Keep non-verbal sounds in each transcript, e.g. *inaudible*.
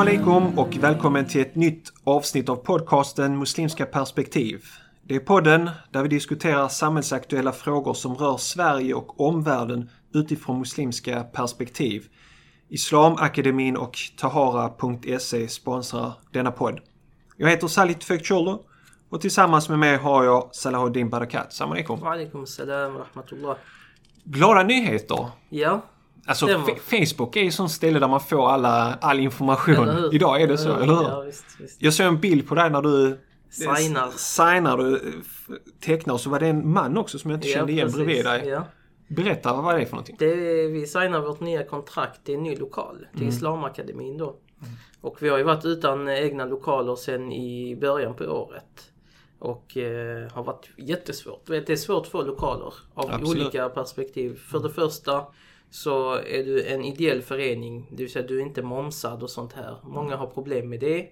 Alaikum och välkommen till ett nytt avsnitt av podcasten Muslimska perspektiv. Det är podden där vi diskuterar samhällsaktuella frågor som rör Sverige och omvärlden utifrån muslimska perspektiv. Islamakademin och Tahara.se sponsrar denna podd. Jag heter Salih Tufekcioglu och tillsammans med mig har jag Salahuddin Barakat. Salam alaikum. Wa alaikum salam rahmatullah. Glada nyheter! Ja, Alltså Det var- Facebook är ju sånt ställe där man får alla, all information. Idag är det så, eller hur? Ja, visst, visst. Jag såg en bild på dig när du Signar. signar du eh, tecknar och så var det en man också som jag inte kände igen precis. bredvid dig. Ja. Berätta vad det är för någonting. Det vi signar vårt nya kontrakt i en ny lokal till Mm. Islamakademin då. Och vi har ju varit utan egna lokaler sedan i början på året. Och eh, har varit jättesvårt. Vet, Det är svårt att få lokaler av Absolut. olika perspektiv. För det första så är du en ideell förening, det vill säga du är inte momsad och sånt här. Många har problem med det.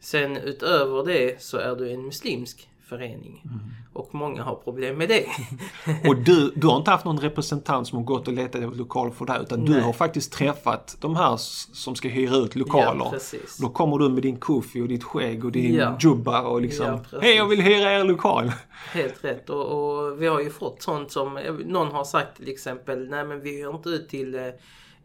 Sen utöver det så är du en muslimsk förening. Mm. Och många har problem med det. Och du, *laughs* du har inte haft någon representant som har gått och letat efter lokaler för dig utan du Nej. har faktiskt träffat de här som ska hyra ut lokaler. Ja, precis. Då kommer du med din kufi och ditt skägg och din Ja. jubba och liksom Ja. Hej jag vill hyra er lokal. *laughs* Helt rätt. Och, och vi har ju fått sånt som, någon har sagt till exempel, nej men vi hyr inte ut till eh,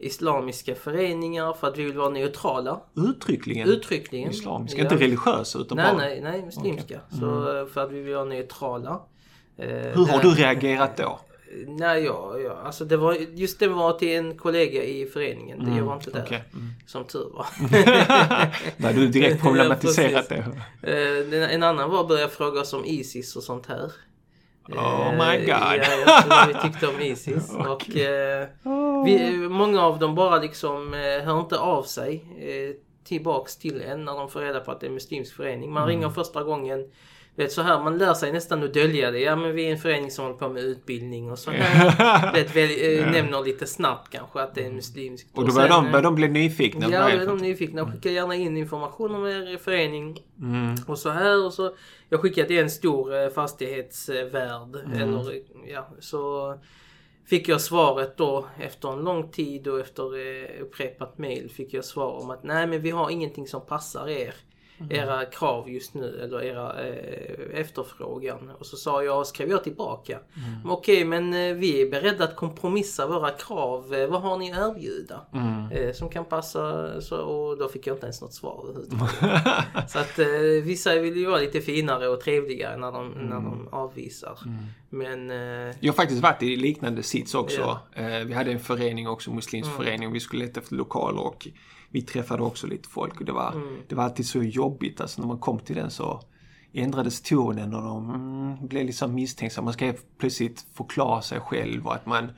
islamiska föreningar för att vi vill vara neutrala. Uttryckligen. Uttryckligen. Islamiska, Ja. inte religiösa utan Nej, bara. nej, nej, muslimska. Så eh, för att vi vill vara neutrala. Eh, Hur har du reagerat då? Nej, ja, ja, alltså det var, just det var till en kollega i föreningen. Det jag var inte där. Mm, okej. Mm. Som tur var. *laughs* Nej, du direkt *laughs* problematiserat det. Eh, En annan var att börja fråga oss om Isis och sånt här. Oh Eh, my god. Ja, vad vi tyckte om *laughs* Isis. Och eh, vi, många av dem bara liksom eh, hör inte av sig eh, tillbaks till en när de får reda på att det är en muslimsk förening. Man Mm. ringer första gången vet så här, man lär sig nästan att dölja det. Ja men vi är en förening som håller på med utbildning och så här. Du vet, väl, eh, Nämner lite snabbt kanske att det är en muslimsk. Och då börjar de, börjar de bli nyfikna. Ja, då är de för- nyfikna. Skicka gärna in information om er förening. Mm. Och så här och så. Jag skickade till en stor eh, fastighetsvärd. Mm. Eller ja, så fick jag svaret då efter en lång tid och efter eh, upprepat mail fick jag svar om att nej men vi har ingenting som passar er. Mm. Era krav just nu eller era eh, efterfrågan. Och så sa jag, skrev jag tillbaka. Mm. Okej men eh, vi är beredda att kompromissa våra krav. Eh, vad har ni att erbjuda? Mm. Eh, som kan passa. Så, och då fick jag inte ens något svar. *laughs* Så att eh, vissa vill ju vara lite finare och trevligare när de, när de avvisar. Men eh, Jag har faktiskt varit i liknande sits också. Ja. Vi hade en förening också, muslimsk Mm. förening, vi skulle leta efter lokaler och vi träffade också lite folk och det var, Mm. det var alltid så jobbigt. Alltså när man kom till den så ändrades tonen och de mm, blev liksom misstänksamma. Man ska plötsligt förklara sig själv och att man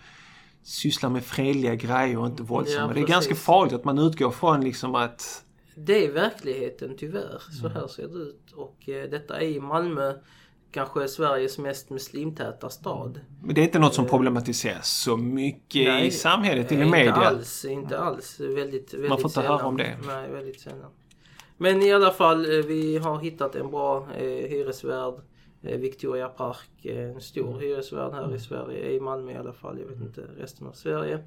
sysslar med fredliga grejer och inte våldsamma. det är ganska farligt att man utgår från liksom att det är verkligheten tyvärr. Så Mm. här ser det ut. Och eh, detta är i Malmö. Kanske Sveriges mest muslimtäta stad. men det är inte något som problematiseras så mycket Nej, i samhället, i media. Inte alls, inte alls. Väldigt, väldigt Man får inte sällan. höra om det. Nej, väldigt sällan. Men i alla fall, eh, vi har hittat en bra eh, hyresvärd. Eh, Victoria Park, eh, en stor Mm. hyresvärd här i Sverige, i Malmö i alla fall. Jag vet inte resten av Sverige.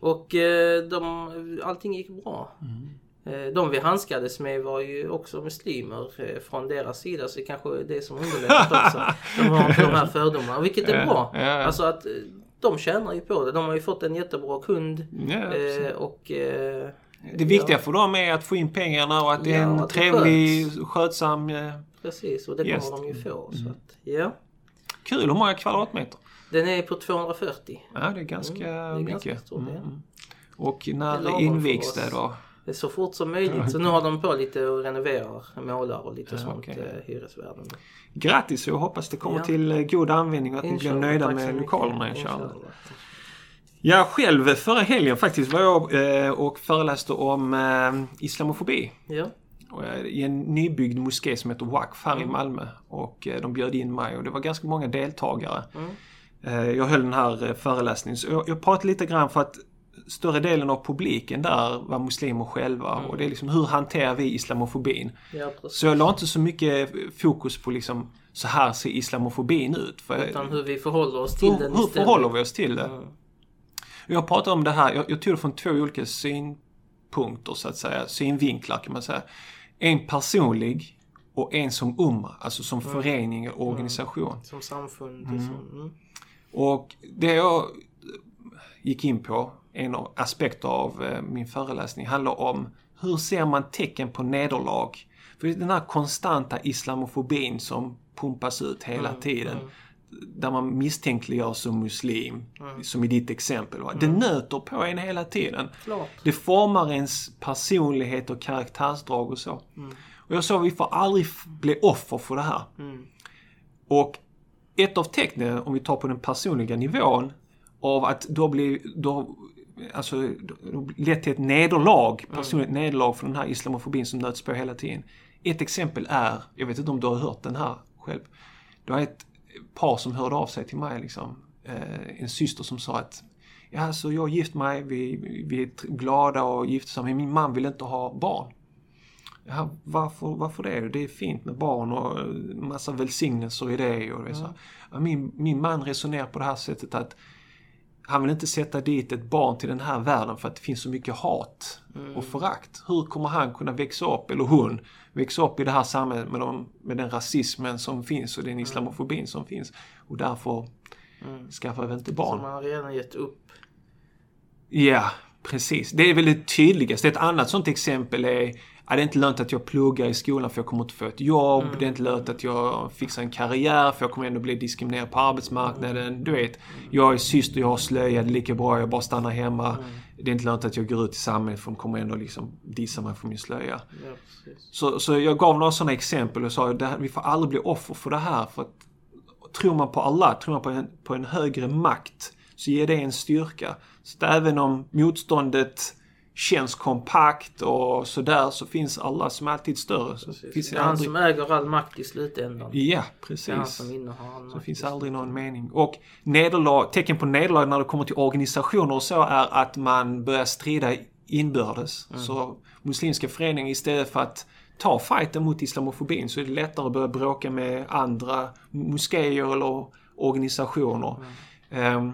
Och eh, de, allting gick bra. Mm. Eh, De vi handskades med var ju också muslimer eh, från deras sida så det kanske är det som underlättat *laughs* också. De har inte de här fördomarna, vilket är Ja, bra. ja, ja. Alltså att eh, de tjänar ju på det. De har ju fått en jättebra kund. Ja, och, Det viktiga ja, för dem är att få in pengarna och att det är Ja, en trevlig, sköts. skötsam... Precis, och det Gäst. kommer de ju få. Så Mm. att, ja. Kul! Hur många kvadratmeter? Den är på 240. Ja, det är ganska Mm, det är mycket. ganska stort, ja. Mm. Och Det är när invigs det då? Så fort som möjligt. Så nu har de på lite och renoverar, målar och lite Ja, sånt, okej. eh, hyresvärden. Grattis! Jag hoppas det kommer Ja. till eh, god användning och att ni blir Inshallah, nöjda med lokalerna inshallah. Inshallah. Ja, själv förra helgen faktiskt var jag eh, och föreläste om islamofobi. Ja. Och, I en nybyggd moské som heter Waqf här i Mm. Malmö. Och de bjöd in mig och det var ganska många deltagare. Mm. Jag höll den här föreläsningen. Så jag, jag pratade lite grann för att större delen av publiken där var muslimer själva. Mm. Och det är liksom hur hanterar vi islamofobin? ja. Så jag la inte så mycket fokus på liksom så här ser islamofobin ut. För, Utan hur vi förhåller oss till hur, den hur istället. förhåller vi oss till det? Mm. Jag pratade om det här, jag, jag tog det från två olika synpunkter så att säga, synvinklar kan man säga. En personlig och en som umma, alltså som förening och organisation. Som samfund och så. Mm. Och det jag gick in på, en av aspekter av eh, min föreläsning, handlar om hur ser man tecken på nederlag? För den här konstanta islamofobin som pumpas ut hela tiden. Där man misstänkliggör som muslim, som i ditt exempel. Va? Det nöter på en hela tiden. Klart. Det formar ens personlighet och karaktärsdrag och så. Och jag sa, vi får aldrig bli offer för det här. Och ett av tecknen, om vi tar på den personliga nivån, av att då blir, då, alltså, lett till ett nederlag, personligt nederlag för den här islamofobin som nöts på hela tiden. Ett exempel är, jag vet inte om du har hört den här själv. Det var ett par som hörde av sig till mig liksom. Eh, en syster som sa att Ja, så jag har gift mig, vi, vi är glada och gifta men min man vill inte ha barn. Ja, varför, varför det? Det är fint med barn och massa välsignelser i det. Och det så. Ja, min, min man resonerar på det här sättet att han vill inte sätta dit ett barn till den här världen för att det finns så mycket hat och förakt. Hur kommer han kunna växa upp, eller hon, växa upp i det här samhället med, de, med den rasismen som finns och den islamofobin som finns. Och därför skaffar vi inte barn. man har redan gett upp. Ja, precis. Det är väl det tydligaste. Ett annat sånt exempel är det är inte lönt att jag pluggar i skolan för jag kommer inte få ett jobb. Det är inte lönt att jag fixar en karriär för jag kommer ändå bli diskriminerad på arbetsmarknaden. Du vet, jag är syster, jag har slöja, det är lika bra jag bara stannar hemma. Det är inte lönt att jag går ut i samhället för de kommer ändå liksom dissa mig för min slöja. Ja. Så, så jag gav några sådana exempel och sa att vi får aldrig bli offer för det här. För att, tror man på Allah, tror man på en, på en högre makt, så ger det en styrka. Så att även om motståndet känns kompakt och sådär, så finns Allah som alltid större. Så finns Det är han aldrig... som äger all makt i slutändan. Ja, Det är han precis. som innehar all Så makt. finns aldrig någon mening. Och nederlag, tecken på nederlag när det kommer till organisationer och så är att man börjar strida inbördes. Så muslimska föreningar istället för att ta fighten mot islamofobin så är det lättare att börja bråka med andra moskéer eller organisationer. Ehm,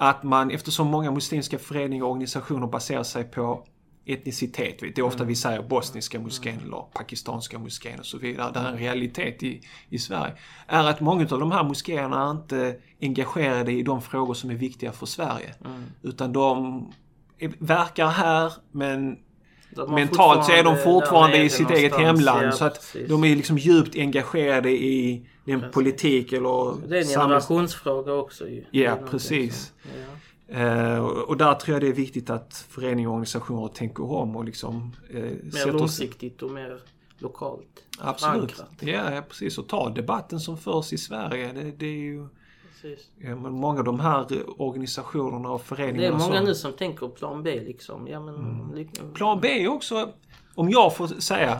att man, eftersom många muslimska föreningar och organisationer baserar sig på etnicitet. Det är ofta vi säger bosniska moskén eller pakistanska moskén och så vidare. Det är en realitet i, i Sverige. Är att många av de här moskéerna är inte engagerade i de frågor som är viktiga för Sverige. Utan de verkar här men mentalt så är de fortfarande i sitt eget hemland. Ja, så att precis. de är liksom djupt engagerade i den politik eller Det är en generationsfråga också ju. Ja, precis. Eh, och där tror jag det är viktigt att föreningar och organisationer tänker om och liksom eh, Mer långsiktigt och mer lokalt Absolut. Ja, ja, precis. Och ta debatten som förs i Sverige. Det, det är ju Precis. ja, men många av de här eh, organisationerna och Det föreningarna är många som... nu som tänker plan B liksom. Ja men... Mm. Plan B är också, om jag får säga,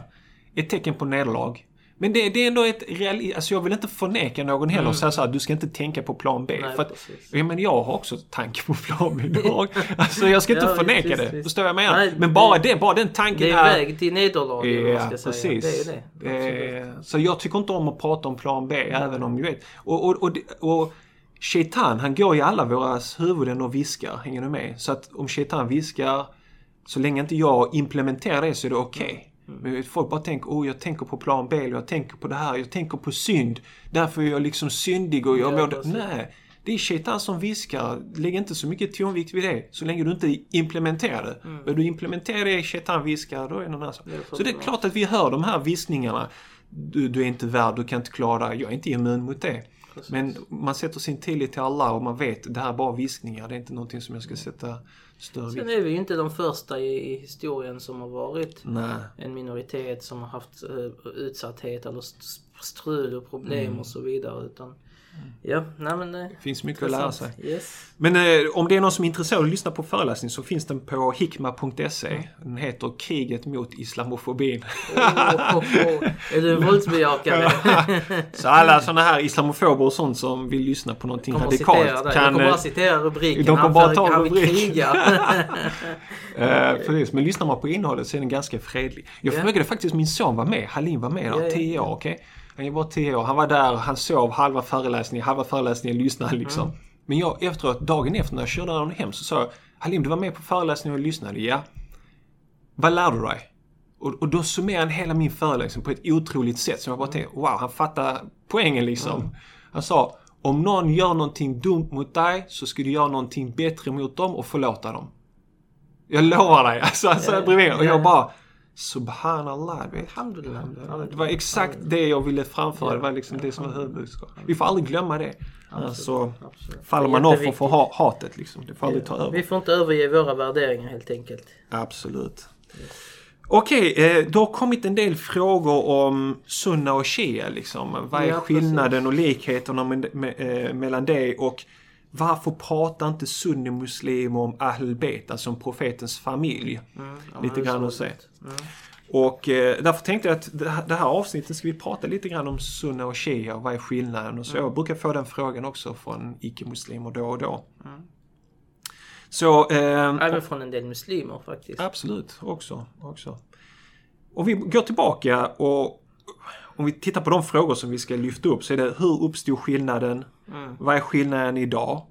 ett tecken på nederlag. Men det, det är ändå ett real... Alltså jag vill inte förneka någon heller och säga så här, du ska inte tänka på plan B. Nej, för att, precis. ja, men jag har också tanke på plan B *laughs* idag. Alltså jag ska inte Ja, förneka visst, det. visst. Förstår vad jag menar? Men bara, det- det, bara den tanken Det är väg till nederlag vad man Ja, ska säga. precis. Det är det. Eh, så jag tycker inte om att prata om plan B, även om, du vet. Och, och, och, och Shaitan, han går i alla våra huvuden och viskar, hänger du med? Så att om Shaitan viskar, så länge inte jag implementerar det så är det okej. Mm. Men folk bara tänker, oh jag tänker på plan B, eller jag tänker på det här, jag tänker på synd. Därför är jag liksom syndig och jag Ja, mår... Nej. Det är Shaitan som viskar. Lägg inte så mycket tonvikt vid det, så länge du inte implementerar det. Mm. Men du implementerar det, Shaitan viskar, då är det någon annan sak. Så det är klart att vi hör de här viskningarna. Du, du är inte värd, du kan inte klara. Jag är inte immun mot det. Precis. Men man sätter sin tillit till alla och man vet att det här är bara viskningar. Det är inte någonting som jag ska sätta större Sen vikt är vi ju inte de första i, i historien som har varit Nej. en minoritet som har haft eh, utsatthet eller st- strul och problem Mm. och så vidare. Utan, ja, nej men... eh, Det finns mycket att lära sig. Yes. Men eh, om det är någon som är intresserad av att lyssna på föreläsning så finns den på hikma.se. Den heter Kriget mot islamofobin. Oh, oh, oh. Är du *laughs* våldsbejakande? så alla sådana här islamofober och sånt som vill lyssna på någonting radikalt kan... Jag kommer bara eh, citera rubriken. de kommer bara ta rubriken. *laughs* Eh, *laughs* precis, men lyssnar man på innehållet så är den ganska fredlig. Jag Ja. frågade faktiskt, min son var med, Halim var med där, ja, 10 ja. år, okej? Han var 10 år, han var där, han sov halva föreläsningen, halva föreläsningen lyssnade han liksom. Mm. Men jag efteråt, dagen efter när jag körde honom hem så sa jag, Halim du var med på föreläsningen och lyssnade, ja. vad lär du dig? Och, och då summerar han hela min föreläsning på ett otroligt sätt som jag bara tänkte, wow, han fattar poängen liksom. Han sa, om någon gör någonting dumt mot dig så ska du göra någonting bättre mot dem och förlåta dem. Jag lovar dig. Alltså, alltså Ja, bredvid. Och ja. jag bara, Subhanallah. Alhamdulillah. Det var exakt det jag ville framföra. Det var liksom det som var huvudbudskapet. Vi får aldrig glömma det. Alltså, Absolut. faller man offer för ha- hatet liksom. Det får aldrig ta över. Vi får inte överge våra värderingar helt enkelt. Absolut. Okej, eh, det har kommit en del frågor om sunna och shia. Liksom. Vad är skillnaden och likheterna eh, mellan det och varför pratar inte sunnimuslimer om Ahl Beit, alltså om profetens familj? Mm, ja, Lite grann så att säga. Mm. Och eh, därför tänkte jag att det här, det här avsnittet ska vi prata lite grann om sunna och shia och vad är skillnaden och så. Jag brukar få den frågan också från icke-muslimer då och då. Mm. Så... Eh, Även från en del muslimer faktiskt. Absolut, också. också. Och vi går tillbaka och om vi tittar på de frågor som vi ska lyfta upp så är det hur uppstod skillnaden? Mm. Vad är skillnaden idag?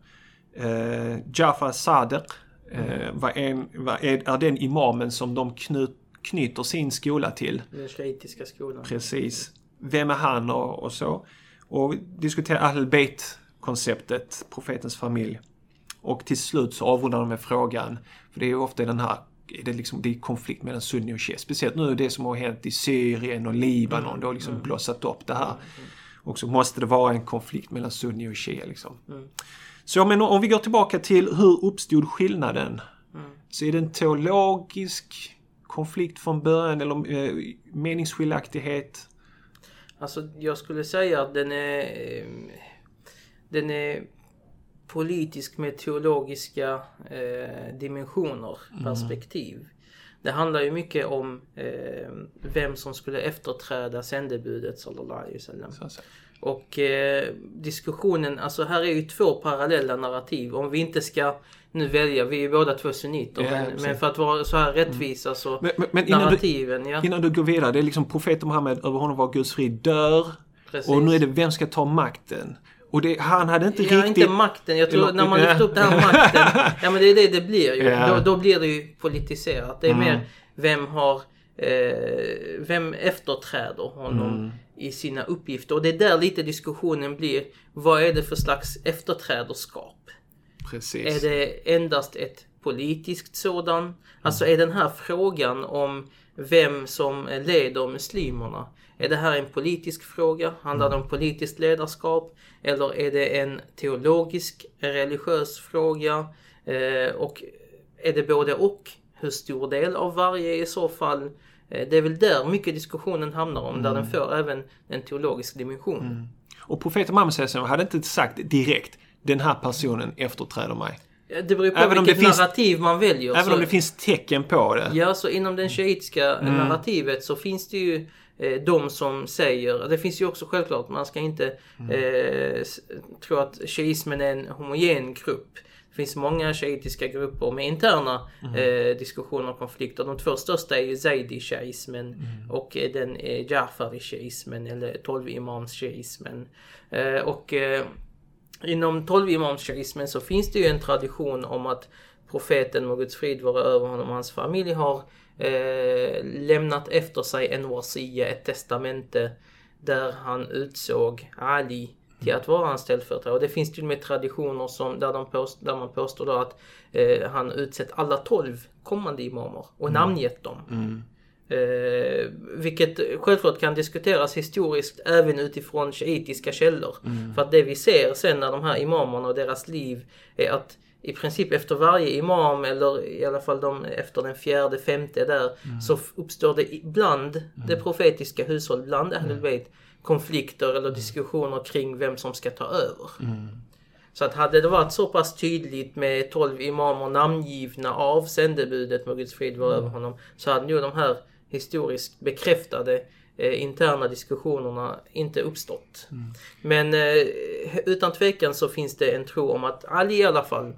Eh, Jafar Sadiq, eh, vad är, vad är, är den imamen som de knut, knyter sin skola till? Den shiitiska skolan. Precis. Vem är han och, och så? Och vi diskuterar Ahl konceptet profetens familj. Och till slut så avrundar de med frågan, för det är ju ofta den här är det, liksom, det är konflikt mellan sunni och shia. Speciellt nu det som har hänt i Syrien och Libanon. Det har liksom blossat upp det här. Och så måste det vara en konflikt mellan sunni och shia. Liksom. Så men om vi går tillbaka till hur uppstod skillnaden? Så är det en teologisk konflikt från början eller eh, meningsskiljaktighet? Alltså jag skulle säga att den är... eh, Den är politisk med teologiska eh, dimensioner, perspektiv. Det handlar ju mycket om eh, vem som skulle efterträda sändebudet sallallahu alaihi wasallam. Och eh, diskussionen, alltså här är ju två parallella narrativ. Om vi inte ska nu välja, vi är ju båda två sunniter. Ja, men, men för att vara så här rättvisa så Men, men, men innan, du, narrativen, ja. innan du går vidare, det är liksom profeten Muhammed, över honom var Guds frid, dör. Precis. Och nu är det vem ska ta makten? Och det, han hade inte Ja, riktigt... inte makten. Jag tror när man lyfter upp det här makten. *laughs* Ja men det är det det blir ju. Ja. Då, då blir det ju politiserat. Det är Mm. mer vem har eh, vem efterträder honom Mm. i sina uppgifter. Och det är där lite diskussionen blir. Vad är det för slags efterträderskap? Precis. Är det endast ett politiskt sådan? Alltså är den här frågan om vem som leder muslimerna. Är det här en politisk fråga? Handlar det om politiskt ledarskap? Eller är det en teologisk, religiös fråga? Eh, och är det både och? Hur stor del av varje i så fall? Eh, det är väl där mycket diskussionen hamnar om, där den får även en teologisk dimension. Och profeten Muhammed hade inte sagt direkt den här personen efterträder mig. Eh, Det beror ju på Även vilket det finns- narrativ man väljer. Även så- om det finns tecken på det. Ja, så inom den shiitiska narrativet så finns det ju eh, de som säger, det finns ju också självklart, man ska inte eh, s- tro att shiismen är en homogen grupp. Det finns många shiitiska grupper med interna eh, diskussioner och konflikter. De två största är ju Zaidi-shiismen och eh, den eh, Jafari-shiismen eller 12-imams-shiismen. Eh, och eh, Inom 12-imams-shiismen så finns det ju en tradition om att profeten, må Guds frid vara över honom och hans familj, har eh, lämnat efter sig en wasiya, ett testamente, där han utsåg Ali till att vara hans ställföreträdare. Och det finns till och med traditioner som, där, de påst, där man påstår då att eh, han utsett alla 12 kommande imamer och namngett dem. Mm. Mm. Eh, vilket självklart kan diskuteras historiskt även utifrån shiitiska källor. För att det vi ser sen när de här imamerna och deras liv är att i princip efter varje imam eller i alla fall de efter den fjärde, femte där så f- uppstår det ibland det profetiska hushållet, bland Ahlul Bayt konflikter eller diskussioner kring vem som ska ta över. Så att hade det varit så pass tydligt med 12 imamer namngivna av sändebudet med Guds frid var över honom så hade ju de här historiskt bekräftade eh, interna diskussionerna inte uppstått. Men eh, utan tvekan så finns det en tro om att Ali i alla fall,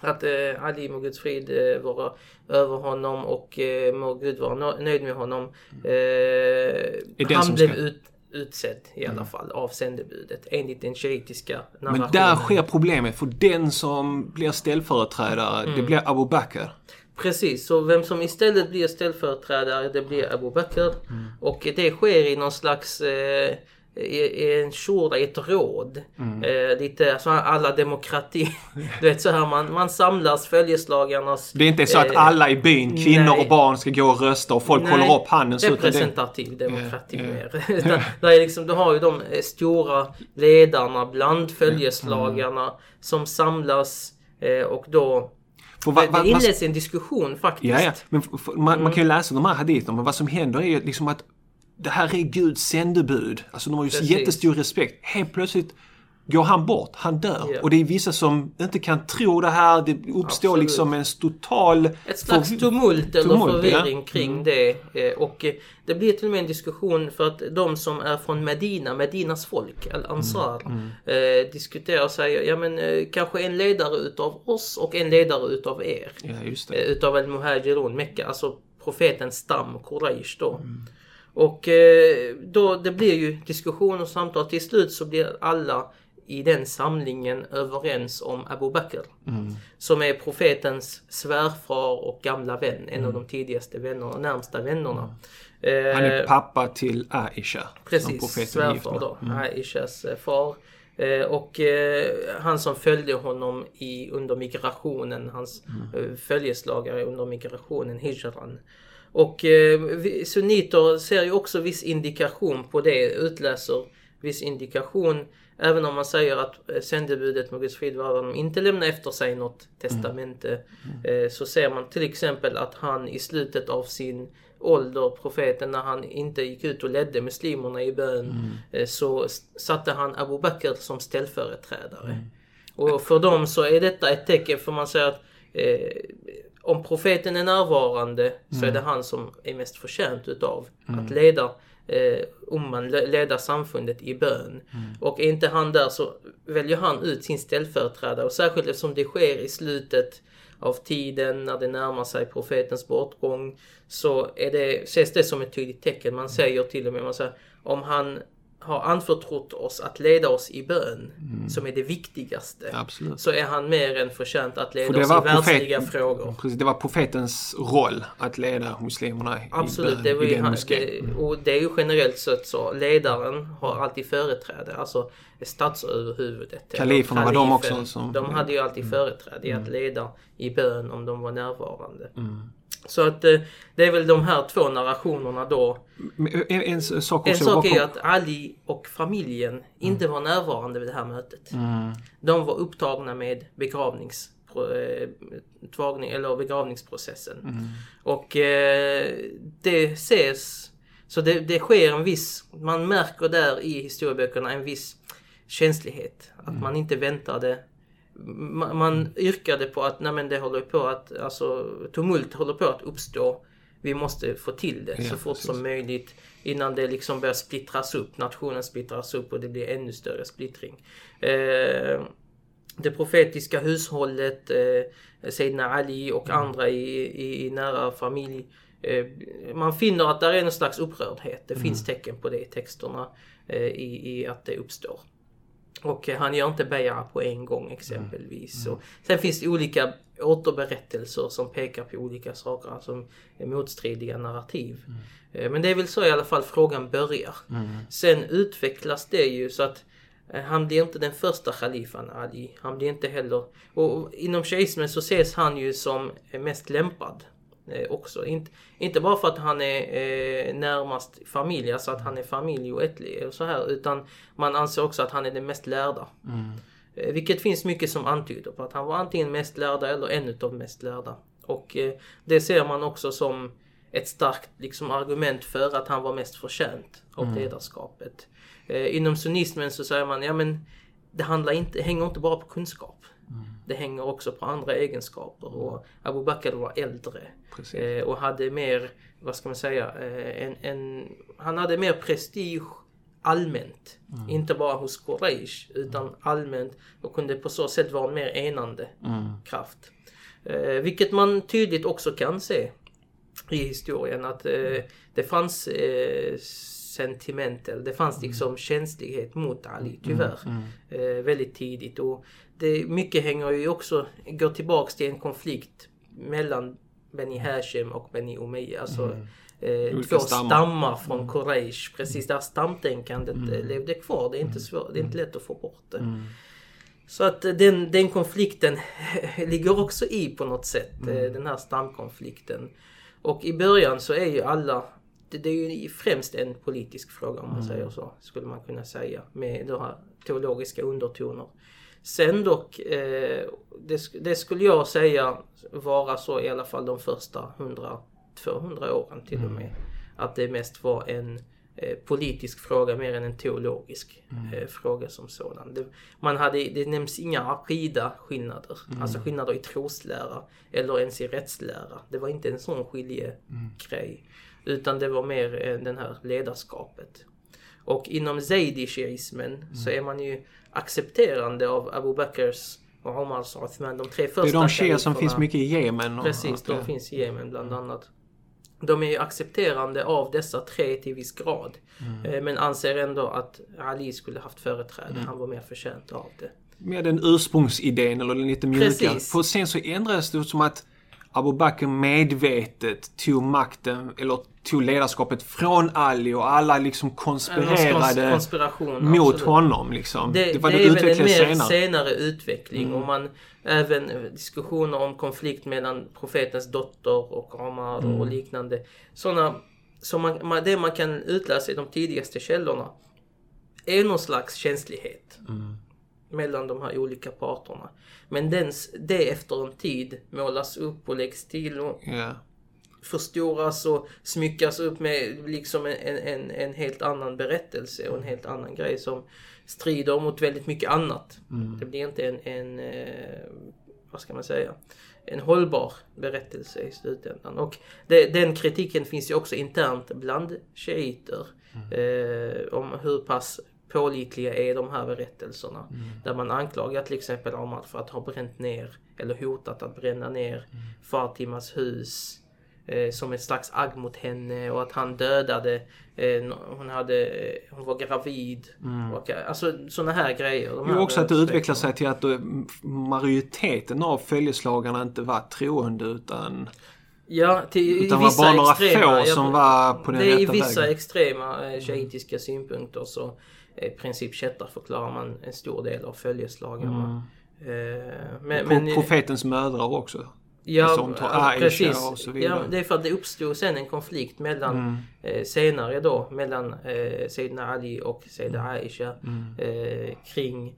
att eh, Ali må Guds frid eh, vara över honom och eh, må Gud vara nö- nöjd med honom. Eh, den han blev ska- ut, utsedd i alla fall av sändebudet enligt den shiitiska Men narrationen. där sker problemet för den som blir ställföreträdare, det blir Abu Bakr. Precis, så vem som istället blir ställföreträdare det blir Abu Bakr. Mm. Och det sker i någon slags eh, i, en shura, i ett råd. Mm. Eh, lite så här alla demokrati. *laughs* du vet så här man, man samlas följeslagarnas... Det är inte så att eh, alla i byn, kvinnor nej. och barn, ska gå och rösta och folk Nej, håller upp handen. Så utan det, representativ demokrati ja. mer. *laughs* Utan, där är liksom, du har ju de eh, stora ledarna bland följeslagarna som samlas eh, och då för vad- det vad- vad- inleds en diskussion faktiskt. Ja, ja. Men man, man kan ju läsa de här haditerna, men vad som händer är ju liksom att det här är Guds sändebud. Alltså de har ju Precis. jättestor respekt. Helt plötsligt går han bort, han dör. Ja. Och det är vissa som inte kan tro det här. Det uppstår Absolut. liksom en total... Ett slags tumult eller tumult, förvirring ja. kring Mm. det. Eh, Och eh, det blir till och med en diskussion för att de som är från Medina, Medinas folk, Al-Ansar, Mm, eh, diskuterar och säger ja men eh, kanske en ledare utav oss och en ledare utav er. Ja, just Eh, det. utav Al-Muhajirun, Mecka, alltså profetens stam, Quraysh då. Mm. Och då, det blir ju diskussion och samtal. Till slut så blir alla i den samlingen överens om Abu Bakr. Mm. Som är profetens svärfar och gamla vän. En av Mm. de tidigaste vännerna, närmsta vännerna. Han är Eh, pappa till Aisha. Precis, svärfar då. Mm. Aishas eh, far. Eh, och han som följde honom i, under migrationen, hans Mm. följeslagare under migrationen, hijran. Och sunniter ser ju också viss indikation på det, utläser viss indikation. Även om man säger att eh, sändebudet med Guds frid vare honom inte lämnar efter sig något testamente. Eh, så ser man till exempel att han i slutet av sin ålder, profeten, när han inte gick ut och ledde muslimerna i bön, eh, så satte han Abu Bakr som ställföreträdare. Och för dem så är detta ett tecken, för man säger att eh, om profeten är närvarande så är det han som är mest förtjänt utav att leda eh, le- leda samfundet i bön. Och är inte han där så väljer han ut sin ställföreträdare och särskilt eftersom det sker i slutet av tiden när det närmar sig profetens bortgång så är det, ses det som ett tydligt tecken. Man säger till och med man säger, om han har anförtrott oss att leda oss i bön, som är det viktigaste, Absolut. så är han mer än förtjänt att leda För oss i världsliga frågor. Precis, det var profetens roll att leda muslimerna i, Absolut, bön det var i ju den han, moskén. det, och det är ju generellt sett så. Ledaren har alltid företräde, alltså statsöverhuvudet. Kaliferna var de också som- De hade ju alltid Mm. företräde i att leda i bön om de var närvarande. Så att eh, det är väl de här två narrationerna då. Men En, en sak En sak bakom- är att Ali och familjen inte var närvarande vid det här mötet. Mm. De var upptagna med begravnings, eh, tvagning, eller begravningsprocessen. Mm. Och eh, det ses, så det, det sker en viss, man märker där i historieböckerna en viss känslighet. Att Mm. man inte väntade man, man yrkade på att nej det håller på att, alltså tumult håller på att uppstå. Vi måste få till det Ja, så fort precis. som möjligt innan det liksom börjar splittras upp, nationen splittras upp och det blir ännu större splittring. Eh, det profetiska hushållet, eh, Seydina Ali och Mm. andra i, i, i nära familj. Eh, man finner att det är en slags upprördhet. Det Mm. finns tecken på det i texterna eh, i, i att det uppstår. Och eh, han gör inte beja på en gång exempelvis. Och sen finns det olika återberättelser som pekar på olika saker, alltså motstridiga narrativ. Eh, Men det är väl så i alla fall frågan börjar. Sen utvecklas det ju så att eh, han blir inte den första khalifan Ali. Han blir inte heller... Och inom shiismen så ses han ju som mest lämpad också. Inte, inte bara för att han är eh, närmast familj, alltså att han är familj och ättlig och så här. Utan man anser också att han är den mest lärda. Eh, Vilket finns mycket som antyder på att han var antingen mest lärda eller en utav mest lärda. Och eh, det ser man också som ett starkt liksom, argument för att han var mest förtjänt av ledarskapet. Eh, inom sunnismen så säger man, ja men det handlar inte, hänger inte bara på kunskap. Det hänger också på andra egenskaper och Abu Bakr var äldre. Eh, och hade mer, vad ska man säga, eh, en, en, han hade mer prestige allmänt. Inte bara hos Quraysh utan allmänt och kunde på så sätt vara en mer enande kraft. Eh, vilket man tydligt också kan se i historien att eh, det fanns eh, sentiment, eller det fanns liksom känslighet mot Ali tyvärr. Eh, väldigt tidigt. Och det, mycket hänger ju också, går tillbaks till en konflikt mellan Beni Hashim och Beni Umayya. Alltså Mm. eh, två stammar. stammar, från Quraysh. Precis, det här stamtänkandet Mm. eh, levde kvar. Det är inte, svårt, det är inte lätt att få bort det. Så att eh, den, den konflikten *laughs* ligger också i på något sätt. eh, Den här stamkonflikten. Och i början så är ju alla det, det är ju främst en politisk fråga om man säger så. Skulle man kunna säga. Med några teologiska undertoner. Sen dock, eh, det, det skulle jag säga vara så i alla fall de första 100-200 åren till och med. Att det mest var en eh, politisk fråga mer än en teologisk eh, fråga som sådan. Det, man hade, det nämns inga akida skillnader, alltså skillnader i troslära eller ens i rättslära. Det var inte en sån skiljegrej. Utan det var mer eh, den här ledarskapet. Och inom zaidi-shiismen så är man ju accepterande av Abu Bakrs och Omars och Uthman, de tre första Det är de shia som finns mycket i Jemen. Och Precis, de det. finns i Jemen bland annat. De är ju accepterande av dessa tre till viss grad. Mm. Eh, Men anser ändå att Ali skulle haft företräde. Han var mer förtjänt av det. Med den ursprungsidén eller den lite mjuka. Precis. För sen så ändrades det som att Abu Bakr medvetet tog makten eller tog ledarskapet från Ali och alla liksom konspirerade konspiration, mot absolut. honom liksom. Det, Det, var det det, är väl en mer senare. senare, utveckling och man även diskussioner om konflikt mellan profetens dotter och Omar och liknande. Sådana, som man, det man kan utläsa i de tidigaste källorna är någon slags känslighet mellan de här olika parterna. Men den, det efter en tid målas upp och läggs till och Ja. förstoras och smyckas upp med liksom en, en, en helt annan berättelse och en helt annan grej som strider mot väldigt mycket annat. Det blir inte en, en eh, vad ska man säga, en hållbar berättelse i slutändan. Och det, den kritiken finns ju också internt bland shiiter eh, om hur pass pålitliga är de här berättelserna. Där man anklagar till exempel Omar för att ha bränt ner eller hotat att bränna ner Fatimas hus eh, som ett slags agg mot henne och att han dödade, eh, hon, hade, eh, hon var gravid. Och, eh, alltså sådana här grejer. De Jo, också att det utvecklar sig till att eh, majoriteten av följeslagarna inte var troende utan Ja, till, i Utan var vissa bara några extrema, få som var på den det är I rätta vissa vägen. extrema shiitiska synpunkter så i princip kättar förklarar man en stor del av följeslagarna. Eh, men, Pro- men, profetens mödrar också. Ja, precis. Ja, det är för att det uppstod sen en konflikt mellan Mm. eh, senare då mellan eh, Sayyidina Ali och Sayyida Mm. Aisha eh, kring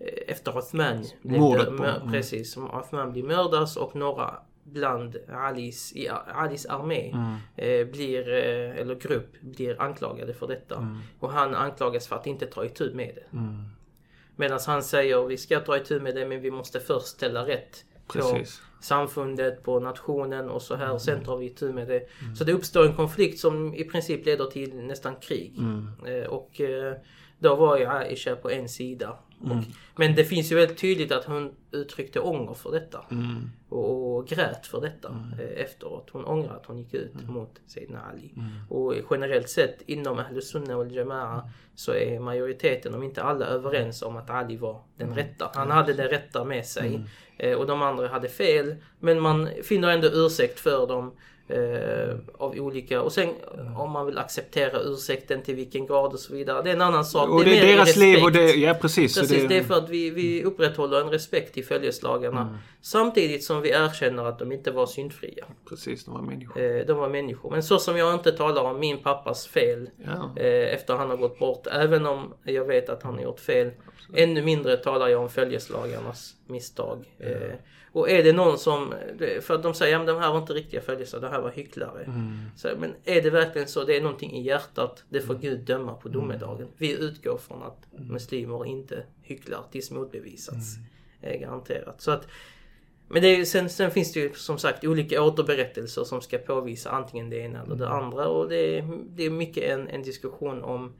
eh, efter Uthman blev Mordet på- mm. Precis, som Uthman blir mördas och några bland Alis, i Alis armé Mm. eh, blir, eh, eller grupp blir anklagade för detta. Mm. Och han anklagas för att inte ta itu med det. Medan han säger vi ska ta itu med det men vi måste först ställa rätt på Precis. samfundet, på nationen och så här. Och Mm. sen tar vi itu med det. Så det uppstår en konflikt som i princip leder till nästan krig. Mm. Eh, och eh, då var ju Aisha på en sida. Mm. Och, men det finns ju väldigt tydligt att hon uttryckte ånger för detta. Mm. Och, och grät för detta eh, efteråt. Hon ångrar att hon gick ut Mm. mot Sayyidina Ali. Och generellt sett inom Ahlus Sunna wal Mm. Jama'a så är majoriteten, om inte alla, överens om att Ali var den Mm. rätta. Han hade det rätta med sig. Eh, och de andra hade fel. Men man finner ändå ursäkt för dem. Eh, av olika, och sen Mm. om man vill acceptera ursäkten till vilken grad och så vidare. Det är en annan sak. Och det mer är deras liv och respekt. det, ja precis. så Precis, det, det är för att vi, vi upprätthåller en respekt till följeslagarna. Mm. Samtidigt som vi erkänner att de inte var syndfria. Precis, de var människor. Eh, de var människor. Men så som jag inte talar om min pappas fel Ja. eh, efter han har gått bort. Även om jag vet att han har gjort fel. Ännu mindre talar jag om följeslagarnas misstag. Eh, och är det någon som, för att de säger att de här var inte riktiga följeslagare, de här var hycklare. Mm. Så, men är det verkligen så? Det är någonting i hjärtat. Det får Gud döma Mm. på domedagen. Vi utgår från att muslimer inte hycklar tills motbevisats. Mm. Garanterat. Så att, men det är, sen, sen finns det ju som sagt olika återberättelser som ska påvisa antingen det ena eller det Mm. andra. Och det är, det är mycket en, en diskussion om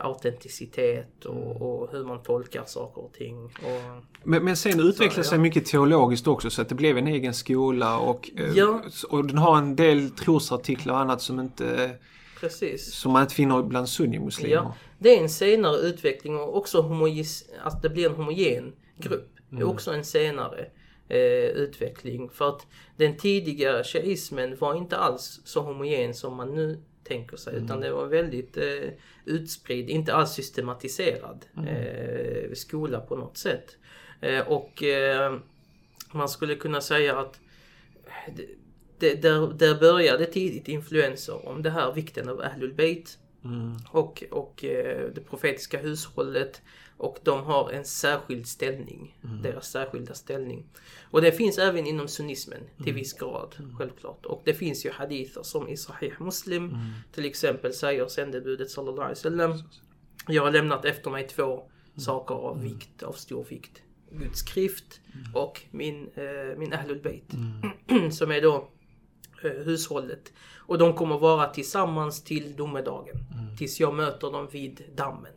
autenticitet Mm. och, och hur man tolkar saker och ting. Och, Men, men sen utvecklade Så, sig ja. mycket teologiskt också så att det blev en egen skola och, eh, Ja. och den har en del trosartiklar och annat som, inte, precis. som man inte finner bland sunnimuslimer. Ja, det är en senare utveckling och också homogis, att det blir en homogen grupp. Det är också en senare. eh, utveckling. För att den tidiga shiismen var inte alls så homogen som man nu tänker sig. Utan det var väldigt eh, utspridd, inte alls systematiserad eh, skola på något sätt. Eh, och eh, man skulle kunna säga att det, det, där, där började tidigt influenser om det här vikten av Ahlul Bayt och, och eh, det profetiska hushållet. Och de har en särskild ställning. Deras särskilda ställning. Och det finns även inom sunnismen till viss grad, självklart. Och det finns ju hadither som i Sahih Muslim till exempel säger sändebudet sallallahu alaihi wasallam. Jag har lämnat efter mig två saker av vikt, av stor vikt. Guds skrift och min, eh, min Ahlul Bayt. *clears throat* som är då eh, hushållet. Och de kommer vara tillsammans till domedagen. Tills jag möter dem vid dammen.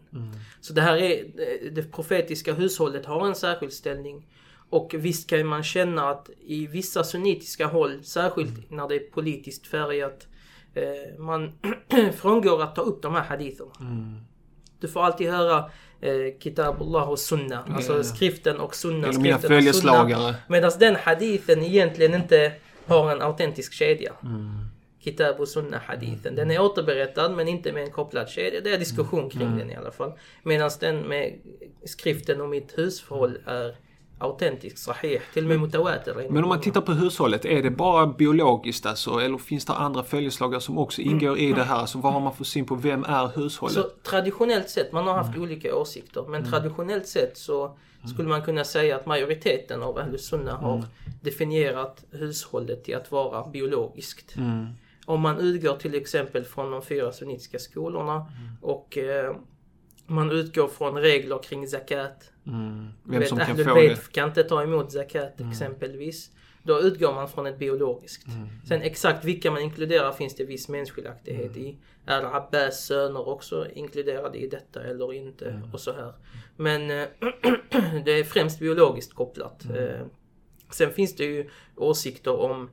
Så det här är, eh, det profetiska hushållet har en särskild ställning. Och visst kan man känna att i vissa sunnitiska håll, särskilt när det är politiskt färgat, eh, man *clears throat* frångår att ta upp de här haditherna. Du får alltid höra eh, Kitabullah och Sunna, alltså Ja, ja. skriften och Sunna. Eller mina skriften och följeslagare. Medan den hadithen egentligen inte har en autentisk kedja. Kitab och Sunna hadithen. Den är återberättad men inte med en kopplad kedja. Det är diskussion kring den i alla fall. Medan den med skriften och mitt husförhåll är autentisk, sahih, till och med mutawatir. Men om man tittar på hushållet, är det bara biologiskt alltså? Eller finns det andra följeslagare som också ingår i det här? Alltså vad har man för syn på vem är hushållet? Så traditionellt sett, man har haft olika åsikter, men traditionellt sett så skulle man kunna säga att majoriteten av Ahlus Sunna har definierat hushållet till att vara biologiskt. Om man utgår till exempel från de fyra sunnitiska skolorna och eh, man utgår från regler kring zakat. Mm. Vem vet, som kan få det? Mm. kan inte ta emot zakat exempelvis. Då utgår man från ett biologiskt. Mm. Sen exakt vilka man inkluderar finns det viss meningsskiljaktighet Mm. i. Är Abbas söner också inkluderade i detta eller inte? Mm. Och så här. Men eh, *clears throat* det är främst biologiskt kopplat. Mm. Eh, Sen finns det ju åsikter om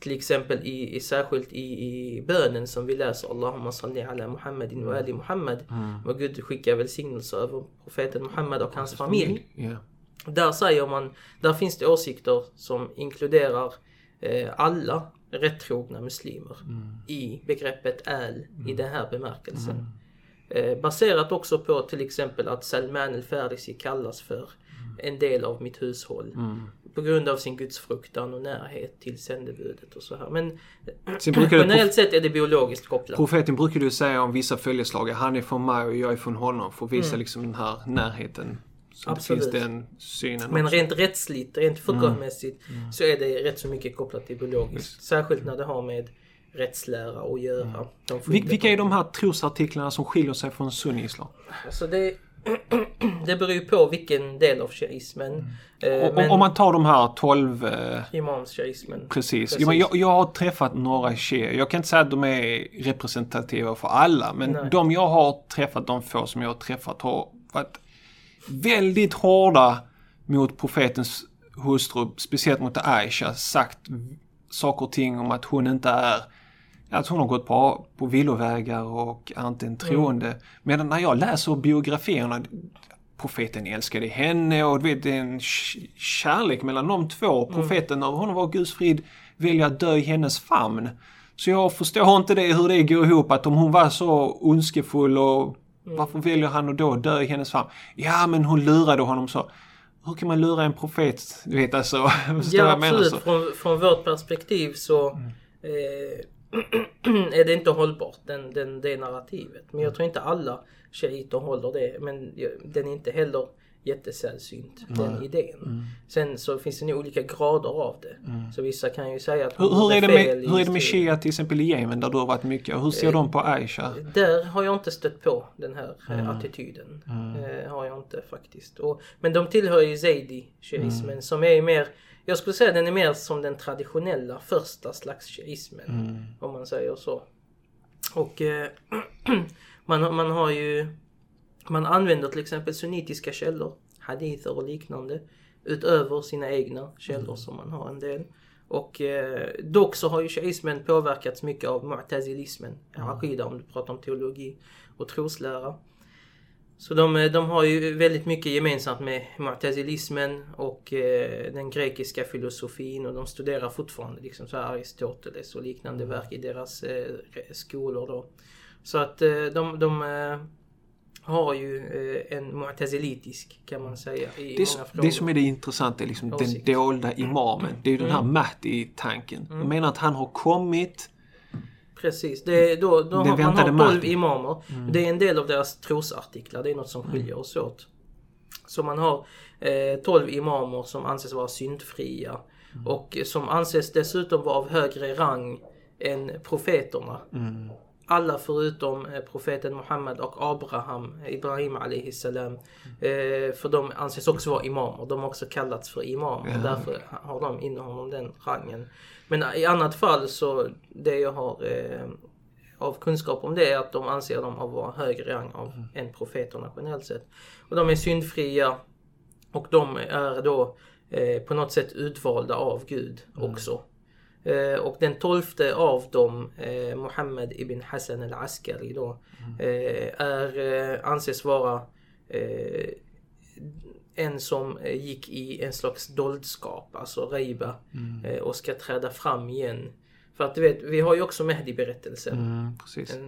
till exempel i, i särskilt i, i bönen som vi läser Allahumma salli ala Muhammadin wa ali Muhammad. Mm. Och Gud skickar välsignelse över profeten Muhammad och hans familj. Ja. Där säger man, där finns det åsikter som inkluderar eh, alla rättrogna muslimer i begreppet al i den här bemärkelsen. Eh, baserat också på till exempel att Salman al-Farisi kallas för en del av mitt hushåll. På grund av sin gudsfruktan och närhet till sändebudet och så här. Men *clears throat* generellt sett är det biologiskt kopplat. Profeten brukar ju säga om vissa följeslagare, han är från mig och jag är från honom. För att visa Mm. liksom den här närheten. Så Absolut. det finns den synen Men också. rent rättsligt, rent fuqahmässigt så är det rätt så mycket kopplat till biologiskt. Särskilt när det har med rättslära att göra. Funkar- vilka är de här trosartiklarna som skiljer sig från sunni-islam? Alltså det, *clears throat* det beror ju på vilken del av shiismen. Eh, O- men Om man tar de här 12... Eh, imams-shiismen. precis. Precis. Jag, jag har träffat några tjejer. Jag kan inte säga att de är representativa för alla. Men Nej. de jag har träffat, de få som jag har träffat, har varit väldigt hårda mot profetens hustru. Speciellt mot Aisha. Sagt saker och ting om att hon inte är att hon har gått på, på villovägar och är en troende. Medan när jag läser biografierna, profeten älskade henne och du vet, det är en kärlek mellan de två. Profeten av honom var Guds frid väljer att dö i hennes famn. Så jag förstår inte det, hur det går ihop att om hon var så ondskefull och varför väljer han att då dö i hennes famn? Ja, men hon lurade honom så. Hur kan man lura en profet? Du vet alltså, *laughs* förstår Ja vad jag menar? absolut. Så. Från, från vårt perspektiv så eh, *clears throat* är det inte hållbart, den, den, det narrativet. Men jag tror inte alla shiiter håller det. Men den är inte heller jättesällsynt, den idén. Sen så finns det nog olika grader av det. Så vissa kan ju säga att Hur, hur, är det med, hur är det med. Shia till exempel i Jemen där du har varit mycket? Och hur ser de på Aisha? Där har jag inte stött på den här eh, attityden. Eh, har jag inte faktiskt. Och, men de tillhör ju Zaidi shiismen som är mer jag skulle säga den är mer som den traditionella första slags shiismen. Om man säger så. Och eh, *clears throat* man, man har ju man använder till exempel sunnitiska källor, hadither och liknande. Utöver sina egna källor som man har en del. Och eh, dock så har ju shiismen påverkats mycket av mu'tazilismen, aqida om du pratar om teologi och troslära. Så de, de har ju väldigt mycket gemensamt med mu'tazilismen och eh, den grekiska filosofin och de studerar fortfarande liksom så Aristoteles och liknande Mm. verk i deras eh, skolor då. Så att eh, de, de eh, har ju eh, en mu'tazilitisk kan man säga i Det, många frågor. det som är det intressanta är liksom den dolda imamen. Det är ju den här Mm. Mahdi-tanken. De menar att han har kommit. Precis, det då, då Den har, man har 12 Mahdi. imamer. Det är en del av deras trosartiklar, det är något som skiljer oss åt. Så man har eh, 12 imamer som anses vara syndfria och som anses dessutom vara av högre rang än profeterna. Alla förutom eh, profeten Muhammed och Abraham, Ibrahim alaihi salam. Eh, för de anses också vara imamer. De har också kallats för imamer. Ja, Därför har de innehar de den rangen. Men i annat fall så det jag har eh, av kunskap om det är att de anser dem att vara högre rang av än profeterna generellt sett. Och de är syndfria och de är då eh, på något sätt utvalda av Gud också. Eh, och den tolfte av dem, eh, Muhammed ibn Hassan al-Askari då, eh, är, eh, anses vara eh, en som eh, gick i en slags doldskap, alltså reiba, eh, och ska träda fram igen. För att du vet, vi har ju också Mehdi-berättelsen. Mm.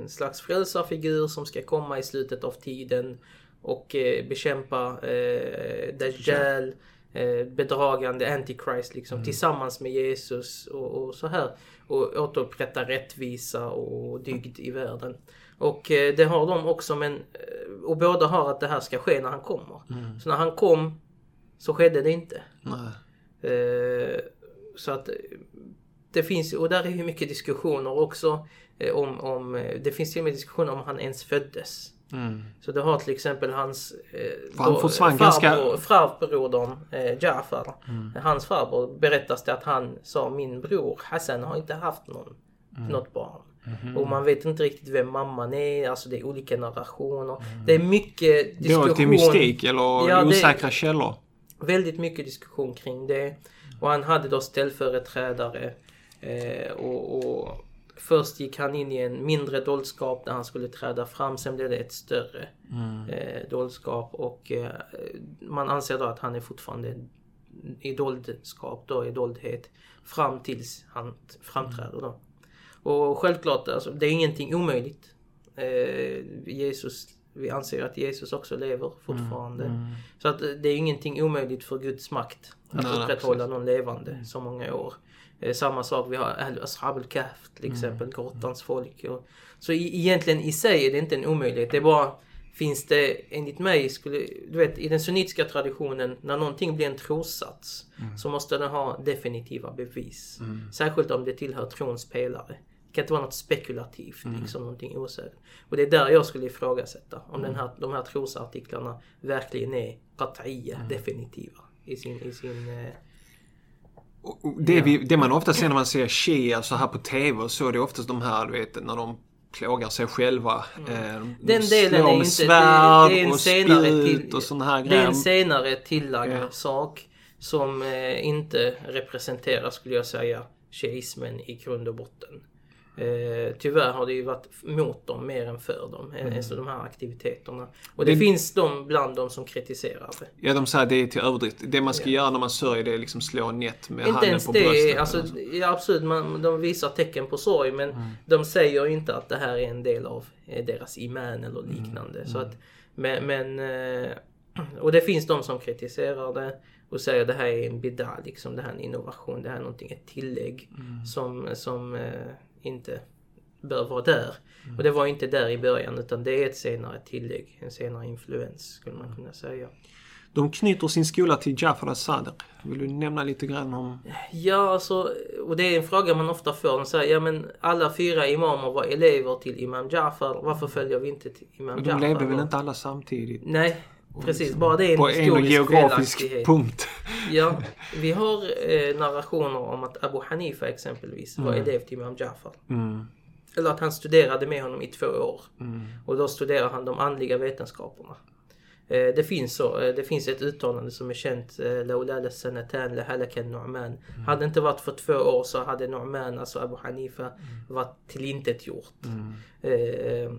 En slags frälsarfigur som ska komma i slutet av tiden och eh, bekämpa eh, Dajjal, eh, bedragande Antichrist liksom tillsammans med Jesus och, och så här. Och återupprätta rättvisa och dygd i världen. Och eh, det har de också men, eh, och båda har att det här ska ske när han kommer. Så när han kom så skedde det inte. Eh, så att eh, det finns, och där är ju mycket diskussioner också eh, om, om eh, det finns till och med diskussioner om han ens föddes. Mm. Så du har till exempel hans eh, farbror, ganska- Farbrodern eh, Jafar. Mm. Hans farbror berättas det att han sa min bror Hassan har inte haft någon, Mm. något barn. Mhm. Och man vet inte riktigt vem mamman är, alltså det är olika narrationer. Det är mycket diskussion. till mystik eller Ja, osäkra källor. Väldigt mycket diskussion kring det. Och han hade då ställföreträdare. Eh, och, och först gick han in i en mindre doldskap där han skulle träda fram. Sen blev det ett större eh, doldskap. Och eh, man anser då att han är fortfarande i doldskap då, i doldhet. Fram tills han framträder då. Och självklart, alltså, det är ingenting omöjligt. Eh, Jesus, vi anser att Jesus också lever fortfarande. Så att eh, det är ingenting omöjligt för Guds makt att Nej, upprätthålla någon levande så många år. Eh, samma sak, vi har Ashab al-Kahf till exempel, grottans folk. Och, så egentligen i sig är det inte en omöjlighet. Det är bara, finns det enligt mig, skulle, du vet i den sunnitiska traditionen, när någonting blir en trossats så måste den ha definitiva bevis. Särskilt om det tillhör trons pelare. Det kan inte vara något spekulativt, liksom någonting osäkert. Och det är där jag skulle ifrågasätta om den här, de här trosartiklarna verkligen är qat'iyya, definitiva i sin, i sin Det, vi, det man ofta ser när man ser shia så här på TV och så, det är oftast de här, du vet, när de plågar sig själva. Eh, de Mm. Den delen är inte... svärd det, det är en och senare till, och sådana här Det är en senare tillagd Ja. sak som eh, inte representerar, skulle jag säga, shiismen i grund och botten. Eh, tyvärr har det ju varit mot dem mer än för dem, mm. alltså de här aktiviteterna. Och det, Det- finns de bland dem som kritiserar det. Ja, de säger att det är till överdrift. Det man ska göra när man sörjer det är liksom slå nätt med Inte handen ens på det, bröstet. alltså, ja, absolut, man, de visar tecken på sorg men Mm. de säger inte att det här är en del av eh, deras iman eller Mm. liknande. Så att, men, men, eh, och det finns de som kritiserar det och säger att det här är en bid'a, liksom, det här är en innovation, det här är någonting, ett tillägg Mm. som, som eh, inte bör vara där. Mm. Och det var inte där i början utan det är ett senare tillägg, en senare influens skulle man kunna säga. De knyter sin skola till Jafar al-Sadiq. Vill du nämna lite grann om... Ja, alltså, och det är en fråga man ofta får. De säger, ja men alla fyra imamer var elever till Imam Jafar. Varför följer vi inte till Imam Men Jafar? de levde väl inte alla samtidigt? Nej, precis. Bara det är en På en geografisk punkt. *laughs* Ja, vi har eh, narrationer om att Abu Hanifa exempelvis var elev till Imam Jafar. Mm. Eller att han studerade med honom i två år. Mm. Och då studerar han de andliga vetenskaperna. Eh, Det finns, så, eh, det finns ett uttalande som är känt. eh, Laulala sanatan Nu'man. Hade det inte varit för två år så hade Nu'man, alltså Abu Hanifa, varit tillintetgjort. Eh,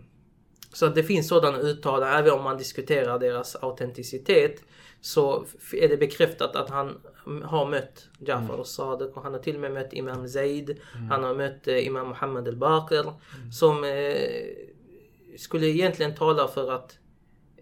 Så det finns sådana uttalanden, även om man diskuterar deras autenticitet så är det bekräftat att han har mött Jafar mm. al-Sadiq och han har till och med mött Imam Zaid. Mm. Han har mött eh, Imam Muhammad al-Baqir mm. som eh, skulle egentligen tala för att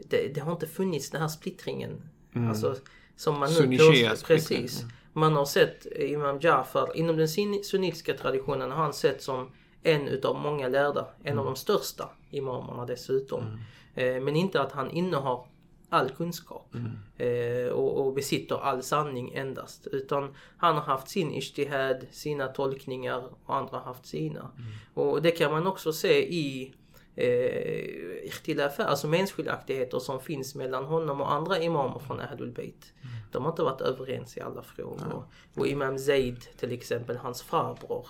det, det, har inte funnits den här splittringen. Mm. Alltså, som man nu påstår. Precis. Man har sett Imam Jafar, inom den sunnitiska traditionen har han sett som en utav många lärda. En mm. av de största imamerna dessutom. Mm. Eh, men inte att han innehar all kunskap mm. eh, och, och, besitter all sanning endast. Utan han har haft sin ishtihad, sina tolkningar och andra har haft sina. Mm. Och det kan man också se i eh, alltså meningsskiljaktigheter som finns mellan honom och andra imamer från Ahlul Bayt. Mm. De har inte varit överens i alla frågor. Ja. Och Imam Zaid till exempel, hans farbror,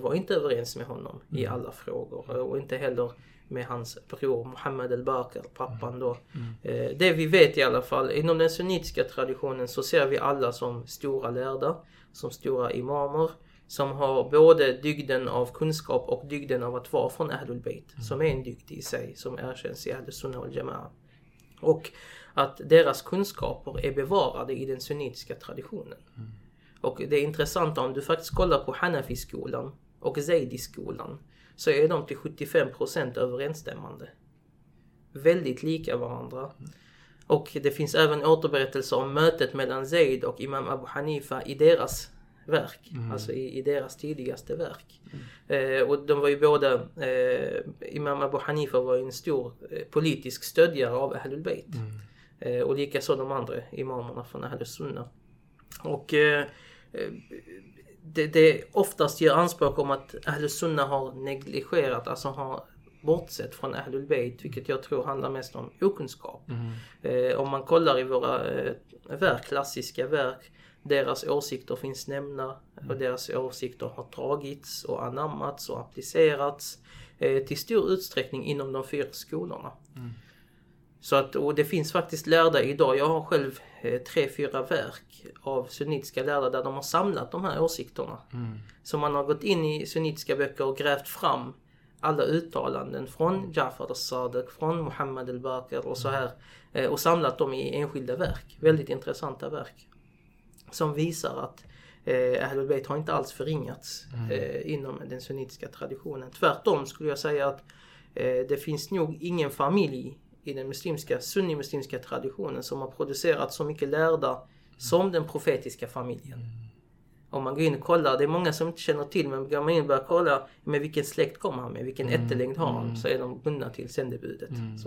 var inte överens med honom i mm. alla frågor. Och inte heller med hans bror Muhammad al-Baqir, pappan då. Mm. Eh, det vi vet i alla fall, inom den sunnitiska traditionen så ser vi alla som stora lärda, som stora imamer som har både dygden av kunskap och dygden av att vara från Ahlul Bayt. Mm. Som är en dygd i sig, som erkänns i Ahlus Sunnah wal Jama'a. Och att deras kunskaper är bevarade i den sunnitiska traditionen. Mm. Och det är intressant om du faktiskt kollar på Hanafi-skolan och Zaidi-skolan så är de till 75% överensstämmande. Väldigt lika varandra. Och det finns även återberättelser om mötet mellan Zaid och Imam Abu Hanifa i deras verk. Mm. Alltså i, i, deras tidigaste verk. Mm. Eh, och de var ju båda, eh, Imam Abu Hanifa var ju en stor eh, politisk stödjare av Ahlul Bayt. Mm. Eh, och likaså de andra imamerna från Ahlus Sunna. Och eh, det, det oftast gör anspråk om att Ahlus Sunna har negligerat, alltså har bortsett från Ahlul Bayt, vilket jag tror handlar mest om okunskap. Mm. Eh, om man kollar i våra eh, verk, klassiska verk, deras åsikter finns nämnda och deras åsikter har tagits och anammats och applicerats eh, till stor utsträckning inom de fyra skolorna. Mm. Så att, och det finns faktiskt lärda idag. Jag har själv eh, tre, fyra verk av sunnitiska lärda där de har samlat de här åsikterna. Mm. Så man har gått in i sunnitiska böcker och grävt fram alla uttalanden från Jafar al-Sadiq, från Muhammad al-Baqir och så här. Eh, och samlat dem i enskilda verk. Väldigt intressanta verk. Som visar att eh, Ahlul Bayt har inte alls förringats mm. eh, inom den sunnitiska traditionen. Tvärtom skulle jag säga att eh, det finns nog ingen familj i den muslimska, sunni-muslimska traditionen som har producerat så mycket lärda som den profetiska familjen. Om man går in och kollar, det är många som inte känner till men går man in och börjar kolla med vilken släkt kommer han med, vilken mm. ättelängd har han? Mm. Så är de bundna till sändebudet. Mm.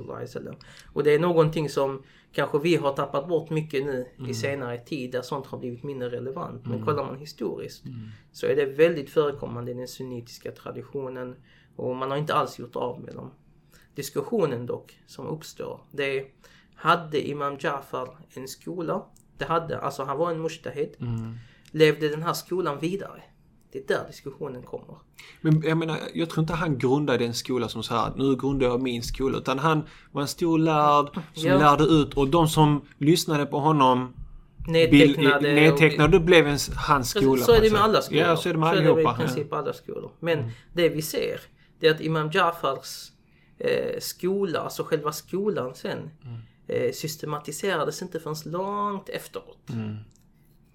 Och det är någonting som kanske vi har tappat bort mycket nu mm. i senare tid där sånt har blivit mindre relevant. Men mm. kollar man historiskt mm. så är det väldigt förekommande i den sunnitiska traditionen och man har inte alls gjort av med dem. Diskussionen dock som uppstår det är hade Imam Jafar en skola? Det hade, alltså han var en mushtahid. Mm. Levde den här skolan vidare? Det är där diskussionen kommer. Men jag menar, jag tror inte han grundade en skola som så här, nu grundar jag min skola. Utan han var en stor lärd som ja. lärde ut och de som lyssnade på honom Nedtecknade. Nedtecknade och blev en, hans skola. Så är det med alla skolor. Ja, så är det med allihopa. Så är det i princip alla skolor. Men mm. det vi ser, det är att Imam Jafars eh, skola, alltså själva skolan sen, mm. eh, systematiserades inte förrän långt efteråt. Mm.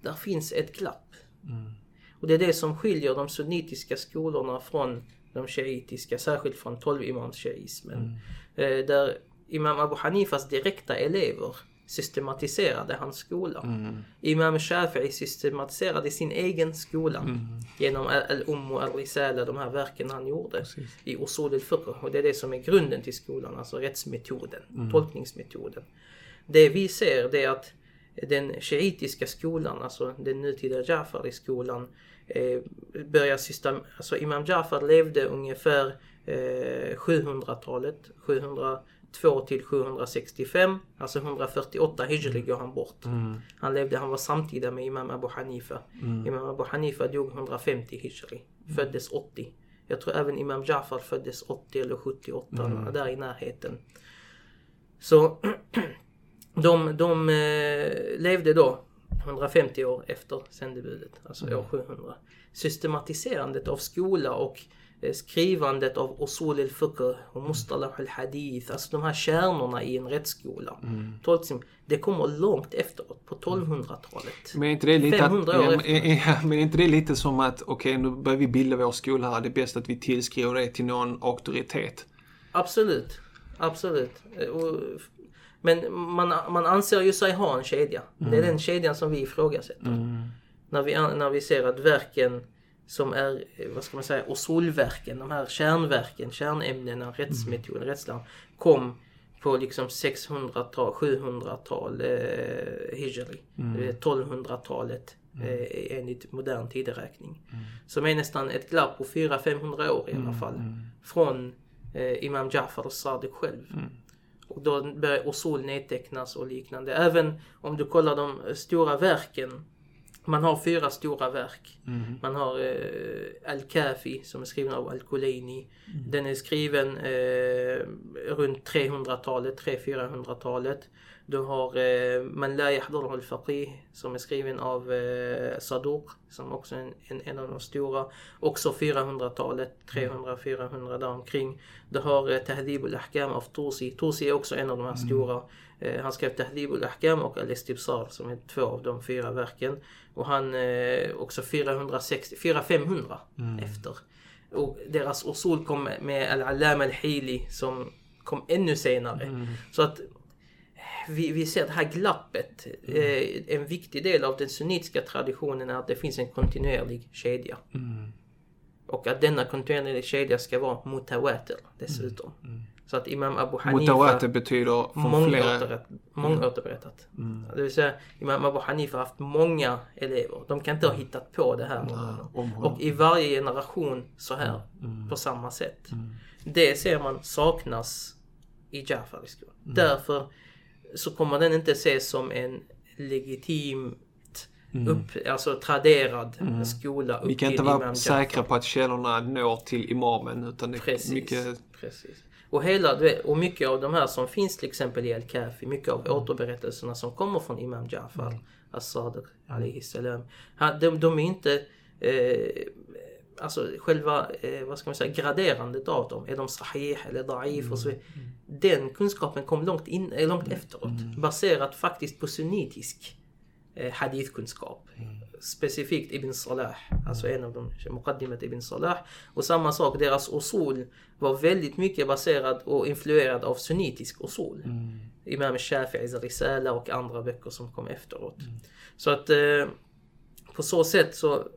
Där finns ett glapp. Mm. Och det är det som skiljer de sunnitiska skolorna från de shiitiska, särskilt från 12 imams shiismen. Mm. Eh, där Imam Abu Hanifas direkta elever systematiserade hans skola. Mm. Imam Shafi'i systematiserade sin egen skola mm. genom Al-Umm och Al-Risala, de här verken han gjorde Precis. i Usul al-Fiqh. Och det är det som är grunden till skolan, alltså rättsmetoden, mm. tolkningsmetoden. Det vi ser det är att den shiitiska skolan, alltså den nutida Jafari-skolan, eh, börjar system, alltså Imam Jafar levde ungefär eh, 700-talet, 700 2 till 765, alltså 148 hijri går han bort. Mm. Han levde, han var samtida med Imam Abu Hanifa. Mm. Imam Abu Hanifa dog 150 hijri, föddes 80. Jag tror även Imam Jafar föddes 80 eller 78, mm. där i närheten. Så *clears throat* de, de eh, levde då 150 år efter sändebudet, alltså år 700. Systematiserandet av skola och skrivandet av usul al-fiqh och mustalah al-hadith, alltså de här kärnorna i en rättsskola. Tolkning, Det kommer långt efteråt, på 1200-talet. Men är inte det lite, 500 år att, ja, men är inte det lite som att okej nu börjar vi bilda vår skola här. Det är bäst att vi tillskriver det till någon auktoritet. Absolut. Absolut. Eh, Och, men man, man anser ju sig ha en kedja. Det är den kedjan som vi ifrågasätter. När, vi, när vi ser att verken som är, eh, vad ska man säga, osolverken, de här kärnverken, kärnämnena, rättsmetoden, rättsläran, kom på liksom 600-tal, 700-tal eh, hijri. Eh, 1200-talet eh, enligt modern tideräkning. Som är nästan ett glapp på 400-500 år i alla fall. Från eh, Imam Jafar al-Sadiq själv. Och då börjar usul nedtecknas och liknande. Även om du kollar de stora verken. Man har fyra stora verk. Man har eh, Al-Kafi som är skriven av Al-Kulaini. Den är skriven eh, runt 300-talet, 300-400-talet. Du har eh, Man la yahdurhu al-faqih som är skriven av eh, Saduq som också är en, en, en av de stora. Också 400-talet, 300-400 där omkring. Du har eh, Tahdhib al-Ahkam av Tusi. Tusi är också en av de här stora. Eh, han skrev Tahdhib al-Ahkam och Al-Istibsar som är två av de fyra verken. Och han eh, också 460, 400-500 efter. Och deras usul kom med- Al-Allam al-Hili som kom ännu senare. Så att vi, vi ser det här glappet. Eh, en viktig del av den sunnitiska traditionen är att det finns en kontinuerlig kedja. Och att denna kontinuerliga kedja ska vara mutawatir dessutom. Så att Imam Abu Hanifa... Mutawatir betyder från flera... Mångåterberättat. Mångåterberättat. Det vill säga, Imam Abu Hanifa har haft många elever. De kan inte ha hittat på det här. honom. Och i varje generation så här. På samma sätt. Det ser man saknas i Jafari-skolan. Därför så kommer den inte ses som en legitimt upp, alltså traderad skola upp Vi kan till inte vara säkra på att källorna når till imamen utan det är Precis. mycket... Precis. Och, hela, och mycket av de här som finns till exempel i Al-Kafi, mycket av återberättelserna som kommer från Imam Jafar As-Sadiq alayhi salam. han- De, de är inte eh, Alltså själva, eh, vad ska man säga, graderandet av dem. Är de sahih eller daif och så vidare. Den kunskapen kom långt, in, eh, långt efteråt. Baserat faktiskt på sunnitisk eh, hadithkunskap. Specifikt Ibn Salah, alltså en av dem, Muqaddimat Ibn Salah. Och samma sak, deras usul var väldigt mycket baserad och influerad av sunnitisk usul. Imam Shafi'is Risala och andra böcker som kom efteråt. Så att eh, på så sätt så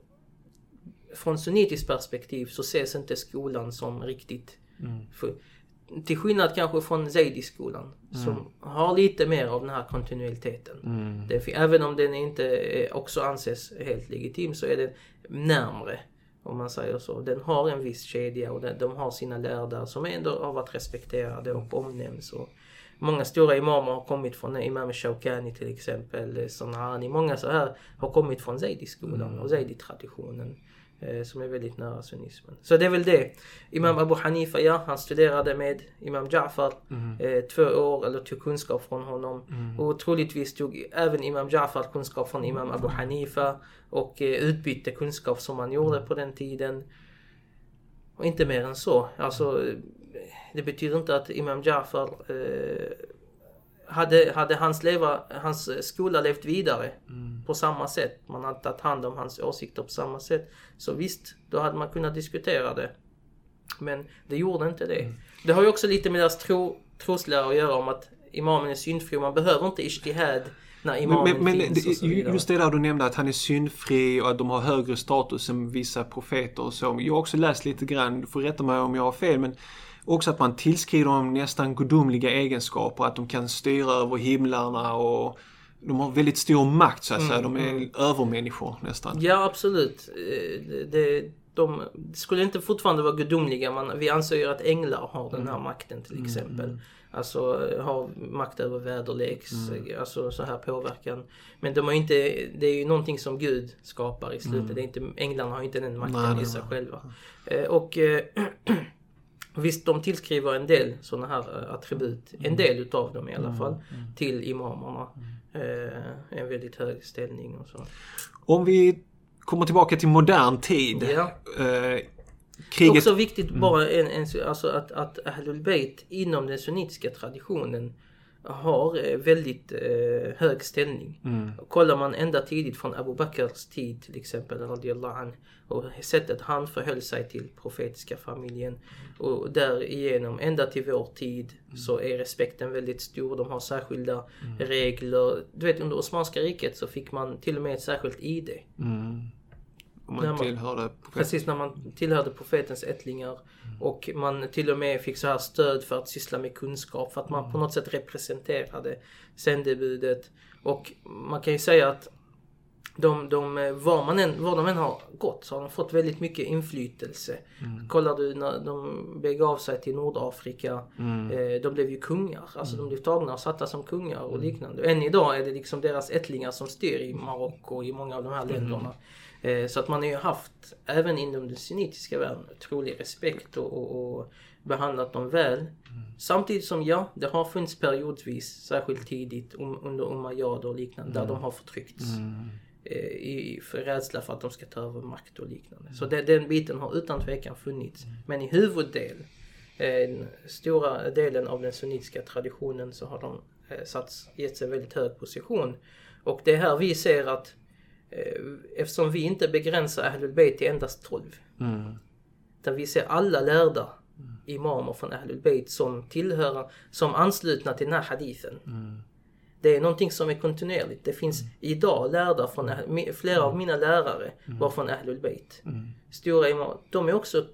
från sunnitiskt perspektiv så ses inte skolan som riktigt för, till skillnad kanske från Zaidi-skolan som har lite mer av den här kontinuiteten. Det, fi- även om den inte också anses helt legitim så är den närmre. Om man säger så. Den har en viss kedja och den, de har sina lärda som ändå har varit respekterade och omnämns. Och många stora imamer har kommit från Imam Shawkani till exempel, Sanani. Många så här har kommit från Zaidi-skolan och Zaidi-traditionen. Eh, Som är väldigt nära sunnismen. Så det är väl det. Imam Abu Hanifa, ja, han studerade med Imam Ja'far eh, två år eller tog kunskap från honom. Och troligtvis tog även Imam Ja'far kunskap från Imam Abu Hanifa och eh, utbytte kunskap som man gjorde på den tiden. Och inte mer än så. Alltså, eh, det betyder inte att Imam Ja'far eh, hade, hade hans, leva, hans skola levt vidare på samma sätt, man hade tagit hand om hans åsikter på samma sätt, så visst, då hade man kunnat diskutera det. Men det gjorde inte det. Det har ju också lite med deras tro, troslära att göra om att imamen är syndfri. Man behöver inte ishtihad när imamen Men, men finns och så vidare. just det där du nämnde att han är syndfri och att de har högre status än vissa profeter och så. Jag har också läst lite grann, du får rätta mig om jag har fel, men också att man tillskriver dem nästan gudomliga egenskaper, att de kan styra över himlarna och de har väldigt stor makt så att säga. De är övermänniskor nästan. Ja, absolut. Eh, Det, de skulle inte fortfarande vara gudomliga. Man, vi anser ju att änglar har den här makten till exempel. Alltså eh, har makt över väderleks, eh, alltså så här påverkan. Men de har inte, det är ju någonting som Gud skapar i slutet. Det är inte, änglarna har inte den makten Nej, nej, i sig nej. själva. Eh, Och eh, *clears throat* visst, de tillskriver en del sådana här eh, attribut. En del utav dem i alla fall. Till imamerna. eh, en väldigt hög ställning och så. Om vi kommer tillbaka till modern tid. Ja. Eh, Det är kriget... också viktigt bara en, en, alltså att, att Ahlul Bayt inom den sunnitiska traditionen har eh, väldigt eh, hög ställning. Mm. Kollar man ända tidigt från Abu Bakrs tid till exempel, anh, och sättet han förhöll sig till profetiska familjen och därigenom ända till vår tid så är respekten väldigt stor. De har särskilda regler. Du vet under Osmanska riket så fick man till och med ett särskilt ID. Mm. Om man man- tillhörde... Precis när man tillhörde profetens ättlingar. Och man till och med fick så här stöd för att syssla med kunskap. För att man på något sätt representerade sändebudet. Och man kan ju säga att de, de, var, man än, var de än har gått så har de fått väldigt mycket inflytelse. Kollar du när de begav sig till Nordafrika. Eh, de blev ju kungar. Alltså de blev tagna och satta som kungar och liknande. Än idag är det liksom deras ättlingar som styr i Marocko och i många av de här länderna. Eh, så att man har ju haft, även inom den sunnitiska världen, otrolig respekt och, och, och behandlat dem väl. Samtidigt som ja, det har funnits periodvis, särskilt tidigt um, under umayyader och liknande, där de har förtryckts. Eh, i, för rädsla för att de ska ta över makt och liknande. Så det, den biten har utan tvekan funnits. Men i huvuddel, eh, stora delen av den sunnitiska traditionen så har de eh, satts, gett sig väldigt hög position. Och det är här vi ser att eftersom vi inte begränsar Ahlul Bayt till endast 12. Mm. Utan vi ser alla lärda imamer från Ahlul Bayt som tillhör, som anslutna till den här hadithen. Det är någonting som är kontinuerligt. Det finns idag lärda från, flera av mina lärare var från Ahlul Bayt. Stora imamer, de är också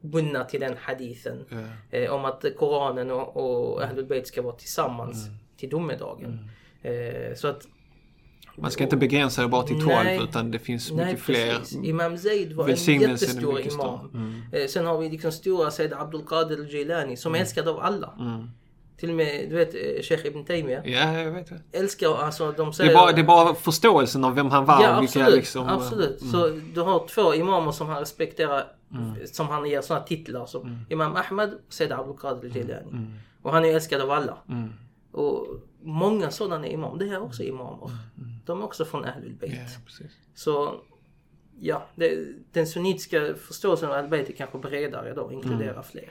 bundna till den hadithen. Ja. Eh, om att Koranen och, och Ahlul Bayt ska vara tillsammans till domedagen. Eh, så att Man ska inte begränsa det bara till 12 Nej. utan det finns Nej, mycket fler. precis. Imam Zaid var en jättestor imam. Mm. Eh, Sen har vi liksom stora Said Abdul Qadir al-Jilani som är älskad av alla. Mm. Till och med, du vet, eh, Sheikh Ibn Taymiyyah. Ja, jag vet det. Älskar, alltså de Det säger... är, bara, det är bara förståelsen av vem han var Ja absolut, liksom... absolut. Så du har två imamer som han respekterar, som han ger sådana titlar som Imam Ahmad och Said Abdul Qadir al-Jilani. Och han är älskad av alla. Mm. Och många sådana imam, det är också imamer. De är också från Ahlul Bayt. Ja. Så ja, det, den sunnitiska förståelsen av Al-Bayt är kanske bredare då, inkluderar fler.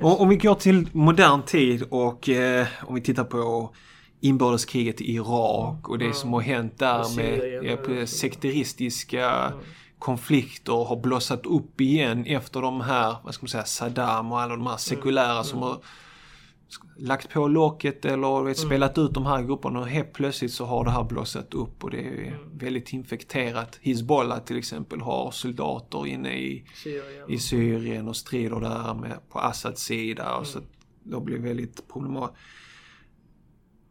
Och om vi går till modern tid och eh, om vi tittar på inbördeskriget i Irak och det som har hänt där Syrien med ja, sekteristiska konflikter har blossat upp igen efter de här, vad ska man säga, Saddam och alla de här sekulära som har lagt på locket eller vet, spelat ut de här grupperna och helt plötsligt så har det här blossat upp och det är väldigt infekterat. Hizbollah till exempel har soldater inne i Syrien. i Syrien och strider där med, på Assads sida. Och så att det blir väldigt problematiskt.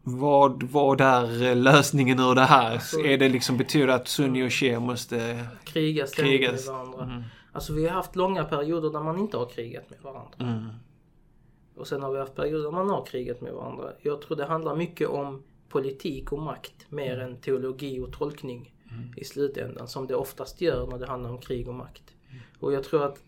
Vad, vad är lösningen ur det här? Är det liksom betyder att Sunni och Shia måste... Kriga ständigt Krigas. med varandra. Alltså vi har haft långa perioder där man inte har krigat med varandra. Mm, Och sen har vi haft perioder man har krigat med varandra. Jag tror det handlar mycket om politik och makt mer än teologi och tolkning i slutändan. Som det oftast gör när det handlar om krig och makt. Och jag tror att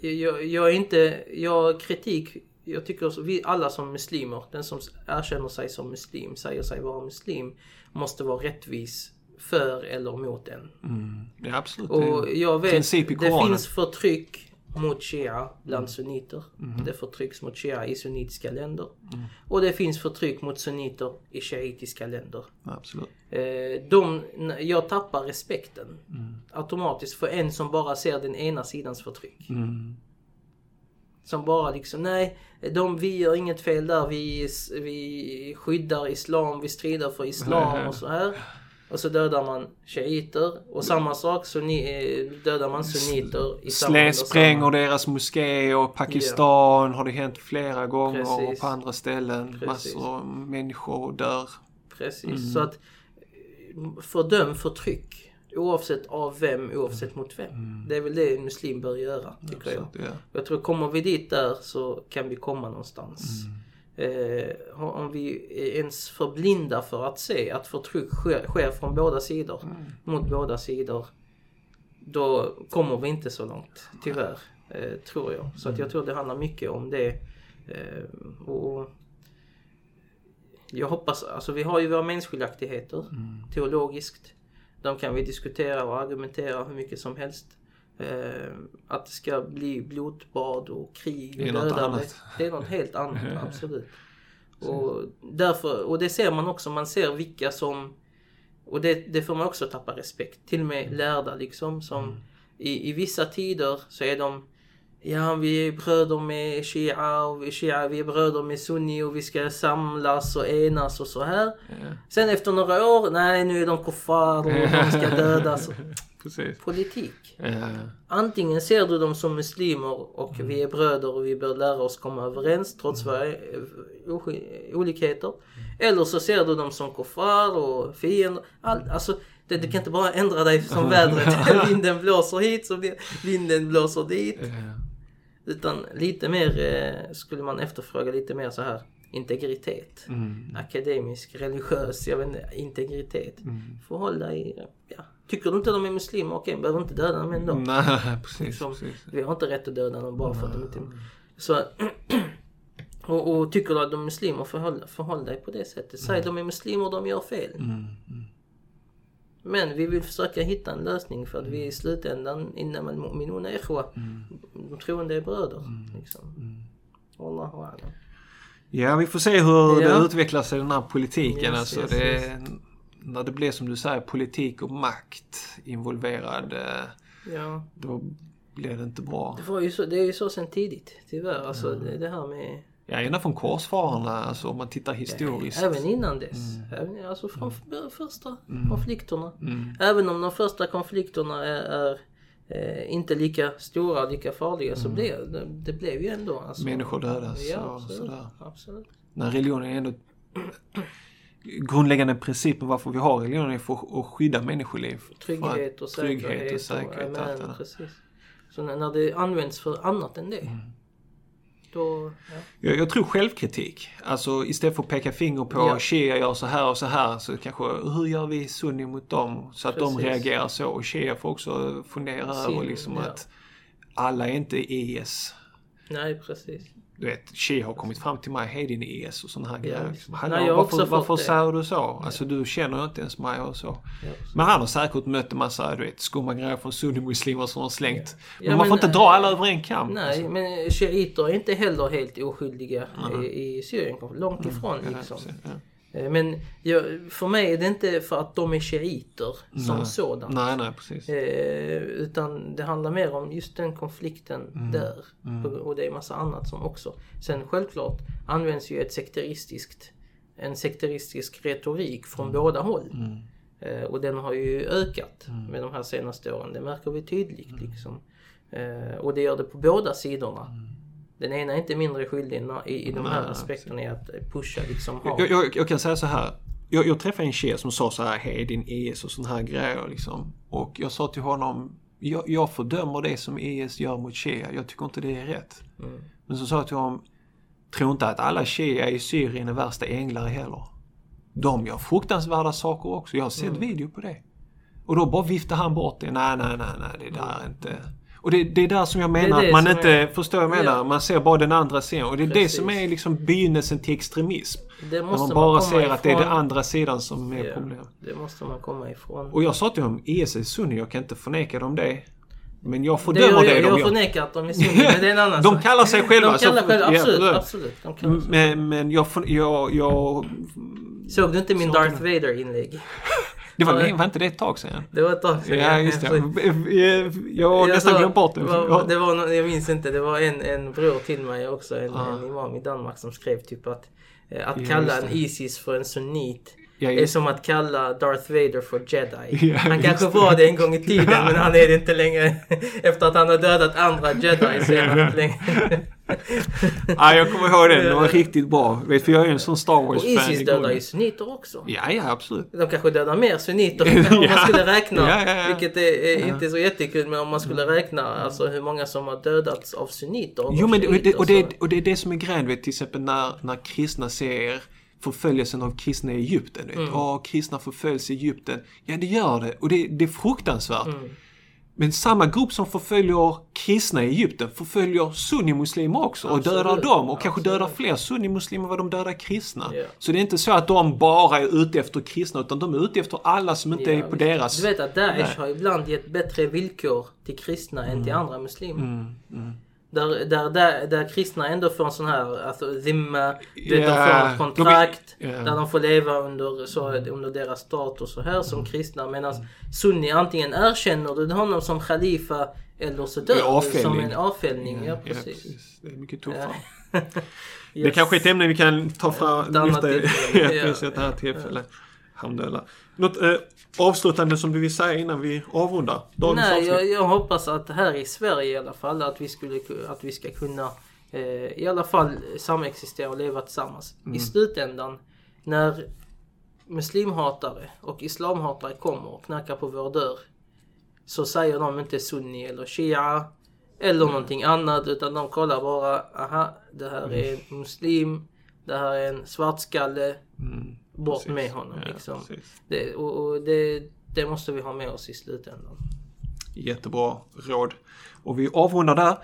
jag, jag är inte, jag kritik, jag tycker vi alla som muslimer, den som erkänner sig som muslim, säger sig vara muslim, måste vara rättvis för eller mot en. mm. Ja, absolut. Och jag vet, det finns förtryck mot shia bland sunniter. Det förtrycks mot shia i sunnitiska länder. Och det finns förtryck mot sunniter i shiitiska länder. Absolut. Eh, de, jag tappar respekten automatiskt för en som bara ser den ena sidans förtryck. Mm. Som bara liksom, nej, de, vi gör inget fel där. Vi, vi skyddar islam, vi strider för islam och så här. Och så dödar man shiiter. Och samma sak så ni, eh, dödar man sunniter i Slä, spränger deras moské och Pakistan har det hänt flera gånger och Precis. på andra ställen. Precis. Massor av människor dör. Precis, Mm. så att eh, fördöm förtryck. Oavsett av vem, oavsett mot vem. Det är väl det en muslim bör göra, tycker jag. Mm. Så, ja. Jag tror kommer vi dit där så kan vi komma någonstans. Eh, om vi ens för blinda för att se att förtryck sker, sker från båda sidor, mot båda sidor, då kommer vi inte så långt, tyvärr. Eh, tror jag. Så att jag tror det handlar mycket om det. Eh, och jag hoppas, alltså vi har ju våra meningsskiljaktigheter Mm. teologiskt. De kan vi diskutera och argumentera hur mycket som helst. Eh, att det ska bli blodbad och krig Det är något annat. Det är något helt annat, *laughs* absolut. Och, därför, och det ser man också, man ser vilka som och det, det får man också tappa respekt. Till och med lärda liksom som i, i vissa tider så är de Ja, vi är bröder med Shia och vi, Shia, vi är bröder med Sunni och vi ska samlas och enas och så här. Ja. Sen efter några år, nej nu är de kuffar och de ska *laughs* dödas. Precis. Politik. Ja. Antingen ser du dem som muslimer och vi är bröder och vi bör lära oss komma överens trots våra eh, olikheter. Eller så ser du dem som kuffar och fiender. All, alltså, det, du kan inte bara ändra dig som vädret. *laughs* *laughs* Vinden blåser hit så vinden blåser dit. Ja. Utan lite mer eh, skulle man efterfråga lite mer så här integritet. Mm. Akademisk, religiös, jag vet inte, integritet. Mm. Förhåll dig, ja. Tycker du inte de är muslimer, okej, behöver inte döda dem ändå. *laughs* Nej, precis. Liksom, precis. vi har inte rätt att döda dem bara för att de inte... Så, *clears throat* och, och tycker du att de är muslimer, förhåll, förhåll dig på det sättet. Säg de är muslimer, de gör fel. Mm. Mm. Men vi vill försöka hitta en lösning för att vi i slutändan, innan man minuna ikhwa, de troende är bröder. Liksom. Wallahu a'lam. Ja, vi får se hur Ja. det utvecklar sig den här politiken. Yes, alltså, yes, det, yes. När det blir som du säger politik och makt involverad, eh, Ja, då blir det inte bra. det, var ju så, det är ju så sen tidigt, tyvärr. Alltså det, det här med... Ja, ända från korsfararna, alltså om man tittar historiskt. Även innan dess. Även, alltså från f- första konflikterna. Mm. Även om de första konflikterna är, är eh, inte lika stora, lika farliga så blev det, det blev ju ändå alltså, Människor dödas Ja, och sådär. absolut. När religionen är ändå... Grundläggande principen varför vi har religionen är för att skydda människoliv. Trygghet och säkerhet. Trygghet och säkerhet. och, allt amen, där. precis. Så när, det används för annat än det. Mm. Då, ja. Jag, jag tror självkritik. Alltså istället för att peka finger på Ja. shia gör så här och så här så kanske hur gör vi sunni mot dem? Så att de Precis. reagerar så. Och shia får också fundera Sin, över liksom ja. att alla är inte IS. Nej, precis. Du vet, shia har kommit fram till mig, hej din IS och sådana här grejer. Liksom. Nej, Hallå, jag har också varför varför säger du så? Alltså du känner ju inte ens mig och så. Ja, Men han har säkert mött en massa du vet, skumma grejer från sunnimuslimer som har slängt. Ja, men man får men, inte dra alla över en kam. Nej, Alltså. men shiiter är inte heller helt oskyldiga i, i Syrien. Långt ifrån Ja, liksom. Eh, Men jag, för mig är det inte för att de är shiiter som Nej. sådant. Nej, nej, precis. Eh, utan det handlar mer om just den konflikten Mm. där. Och det är massa annat som också. Sen självklart används ju ett sekteristiskt, en sekteristisk retorik från Mm. båda håll. Eh, och den har ju ökat med de här senaste åren. Det märker vi tydligt liksom. Eh, och det gör det på båda sidorna. Den ena är inte mindre skyldig i, i de här aspekterna i att pusha liksom. Jag, jag, jag kan säga så här. Jag, jag träffade en tjej som sa så här, hej din IS och sån här grejer liksom. Och jag sa till honom, jag, jag fördömer det som IS gör mot Shia. Jag tycker inte det är rätt. Mm. Men så sa jag till honom, tro inte att alla Shia i Syrien är värsta änglar heller. De gör fruktansvärda saker också. Jag har Mm. sett video på det. Och då bara viftade han bort det. Nej, nej, nej, nej, det där är inte... Och det, det är där som jag menar det att man inte, är- förstår vad jag menar? Ja. Man ser bara den andra sidan. Och det är det Precis. som är liksom begynnelsen till extremism. Det När måste man bara komma ser att det är ifrån. den andra sidan som är Ja, problemet. Det måste man komma ifrån. Och jag sa till honom, IS är sunni, jag kan inte förneka dem det. Men jag Det, fördömer jag, det, jag, de jag förnekar att de är sunni, men det är en annan *laughs* De kallar sig själva De kallar själva, ja, absolut, det- absolut. Sig. Men, men jag, jag, jag... Såg du inte min Darth Vader-inlägg? Det var, var inte det ett tag sedan? Det var ett tag sedan. Ja, just det. precis. Jag har nästan glömt bort det. Var, det var, jag minns inte, det var en, en bror till mig också, en, Ja. en imam i Danmark som skrev typ att eh, att kalla en. Isis för en sunnit Ja, är just som att kalla Darth Vader för jedi. *laughs* Ja, han kanske det. var det en gång i tiden men han är det inte längre. *laughs* Efter att han har dödat andra jedi så är han inte längre. *laughs* Ja, jag kommer ihåg den. Den var riktigt bra. Vet, för jag är en sån Star Och Wars-fan. Isis i dödar ju sunniter också. Ja, ja, absolut. De kanske dödar mer sunniter om man Ja. skulle räkna. Ja, ja, ja. Vilket är, är inte så jättekul men om man skulle räkna alltså hur många som har dödats av sunniter. och Jo, men det, och, det, och, det, och det är det som är grejen, vet, till exempel när, när kristna ser förföljelsen av kristna i Egypten. Vet. Mm. Åh, kristna förföljs i Egypten. Ja, det gör det. Och det, det är fruktansvärt. Mm. Men samma grupp som förföljer kristna i Egypten förföljer sunnimuslimer också och Absolut, dödar dem och kanske absolut. dödar fler sunnimuslimer än vad de dödar kristna. Ja. Så det är inte så att de bara är ute efter kristna utan de är ute efter alla som inte är Ja, på visst. deras... Du vet att Daesh Nej. har ibland gett bättre villkor till kristna än till Mm. andra muslimer. Där, där, där, där kristna ändå får en sån här, alltså zimma, vet, de Ja, får ett kontrakt de ja. där de får leva under, så, under deras stat och så här som kristna. Medan sunni antingen erkänner du honom som khalifa eller så dör Ja, du som en avfällning. Ja, Ja, precis. precis. Det är mycket tuffare. Ja. *laughs* *laughs* Det Yes. kanske är ett ämne vi kan ta fram, lyfta ja, precis, ett annat *laughs* tillfälle. Alhamdulillah. Något eh, avslutande som du vill säga innan vi avrundar dagens Nej, jag, jag hoppas att här i Sverige i alla fall att vi, skulle, ku- att vi ska kunna eh, i alla fall samexistera och leva tillsammans. Mm. I slutändan när muslimhatare och islamhatare kommer och knackar på vår dörr så säger de inte sunni eller shia eller någonting annat utan de kollar bara aha det här är en muslim, det här är en svartskalle, bort. Precis. med honom Ja, liksom. Det, och, och det, det måste vi ha med oss i slutändan. Jättebra råd. Och vi avrundar där.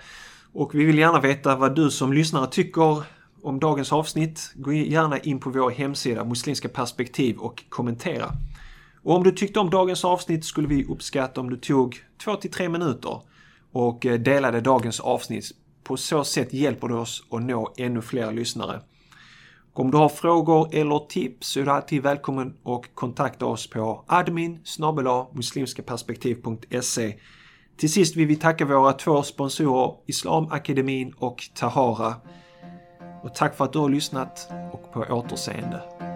Och vi vill gärna veta vad du som lyssnare tycker om dagens avsnitt. Gå gärna in på vår hemsida Muslimska perspektiv och kommentera. Och om du tyckte om dagens avsnitt skulle vi uppskatta om du tog 2-3 minuter och eh, delade dagens avsnitt. På så sätt hjälper du oss att nå ännu fler lyssnare. Om du har frågor eller tips så är du alltid välkommen och kontakta oss på admin muslimskaperspektiv.se. Till sist vill vi tacka våra två sponsorer Islamakademin och Tahara. Och tack för att du har lyssnat och på återseende.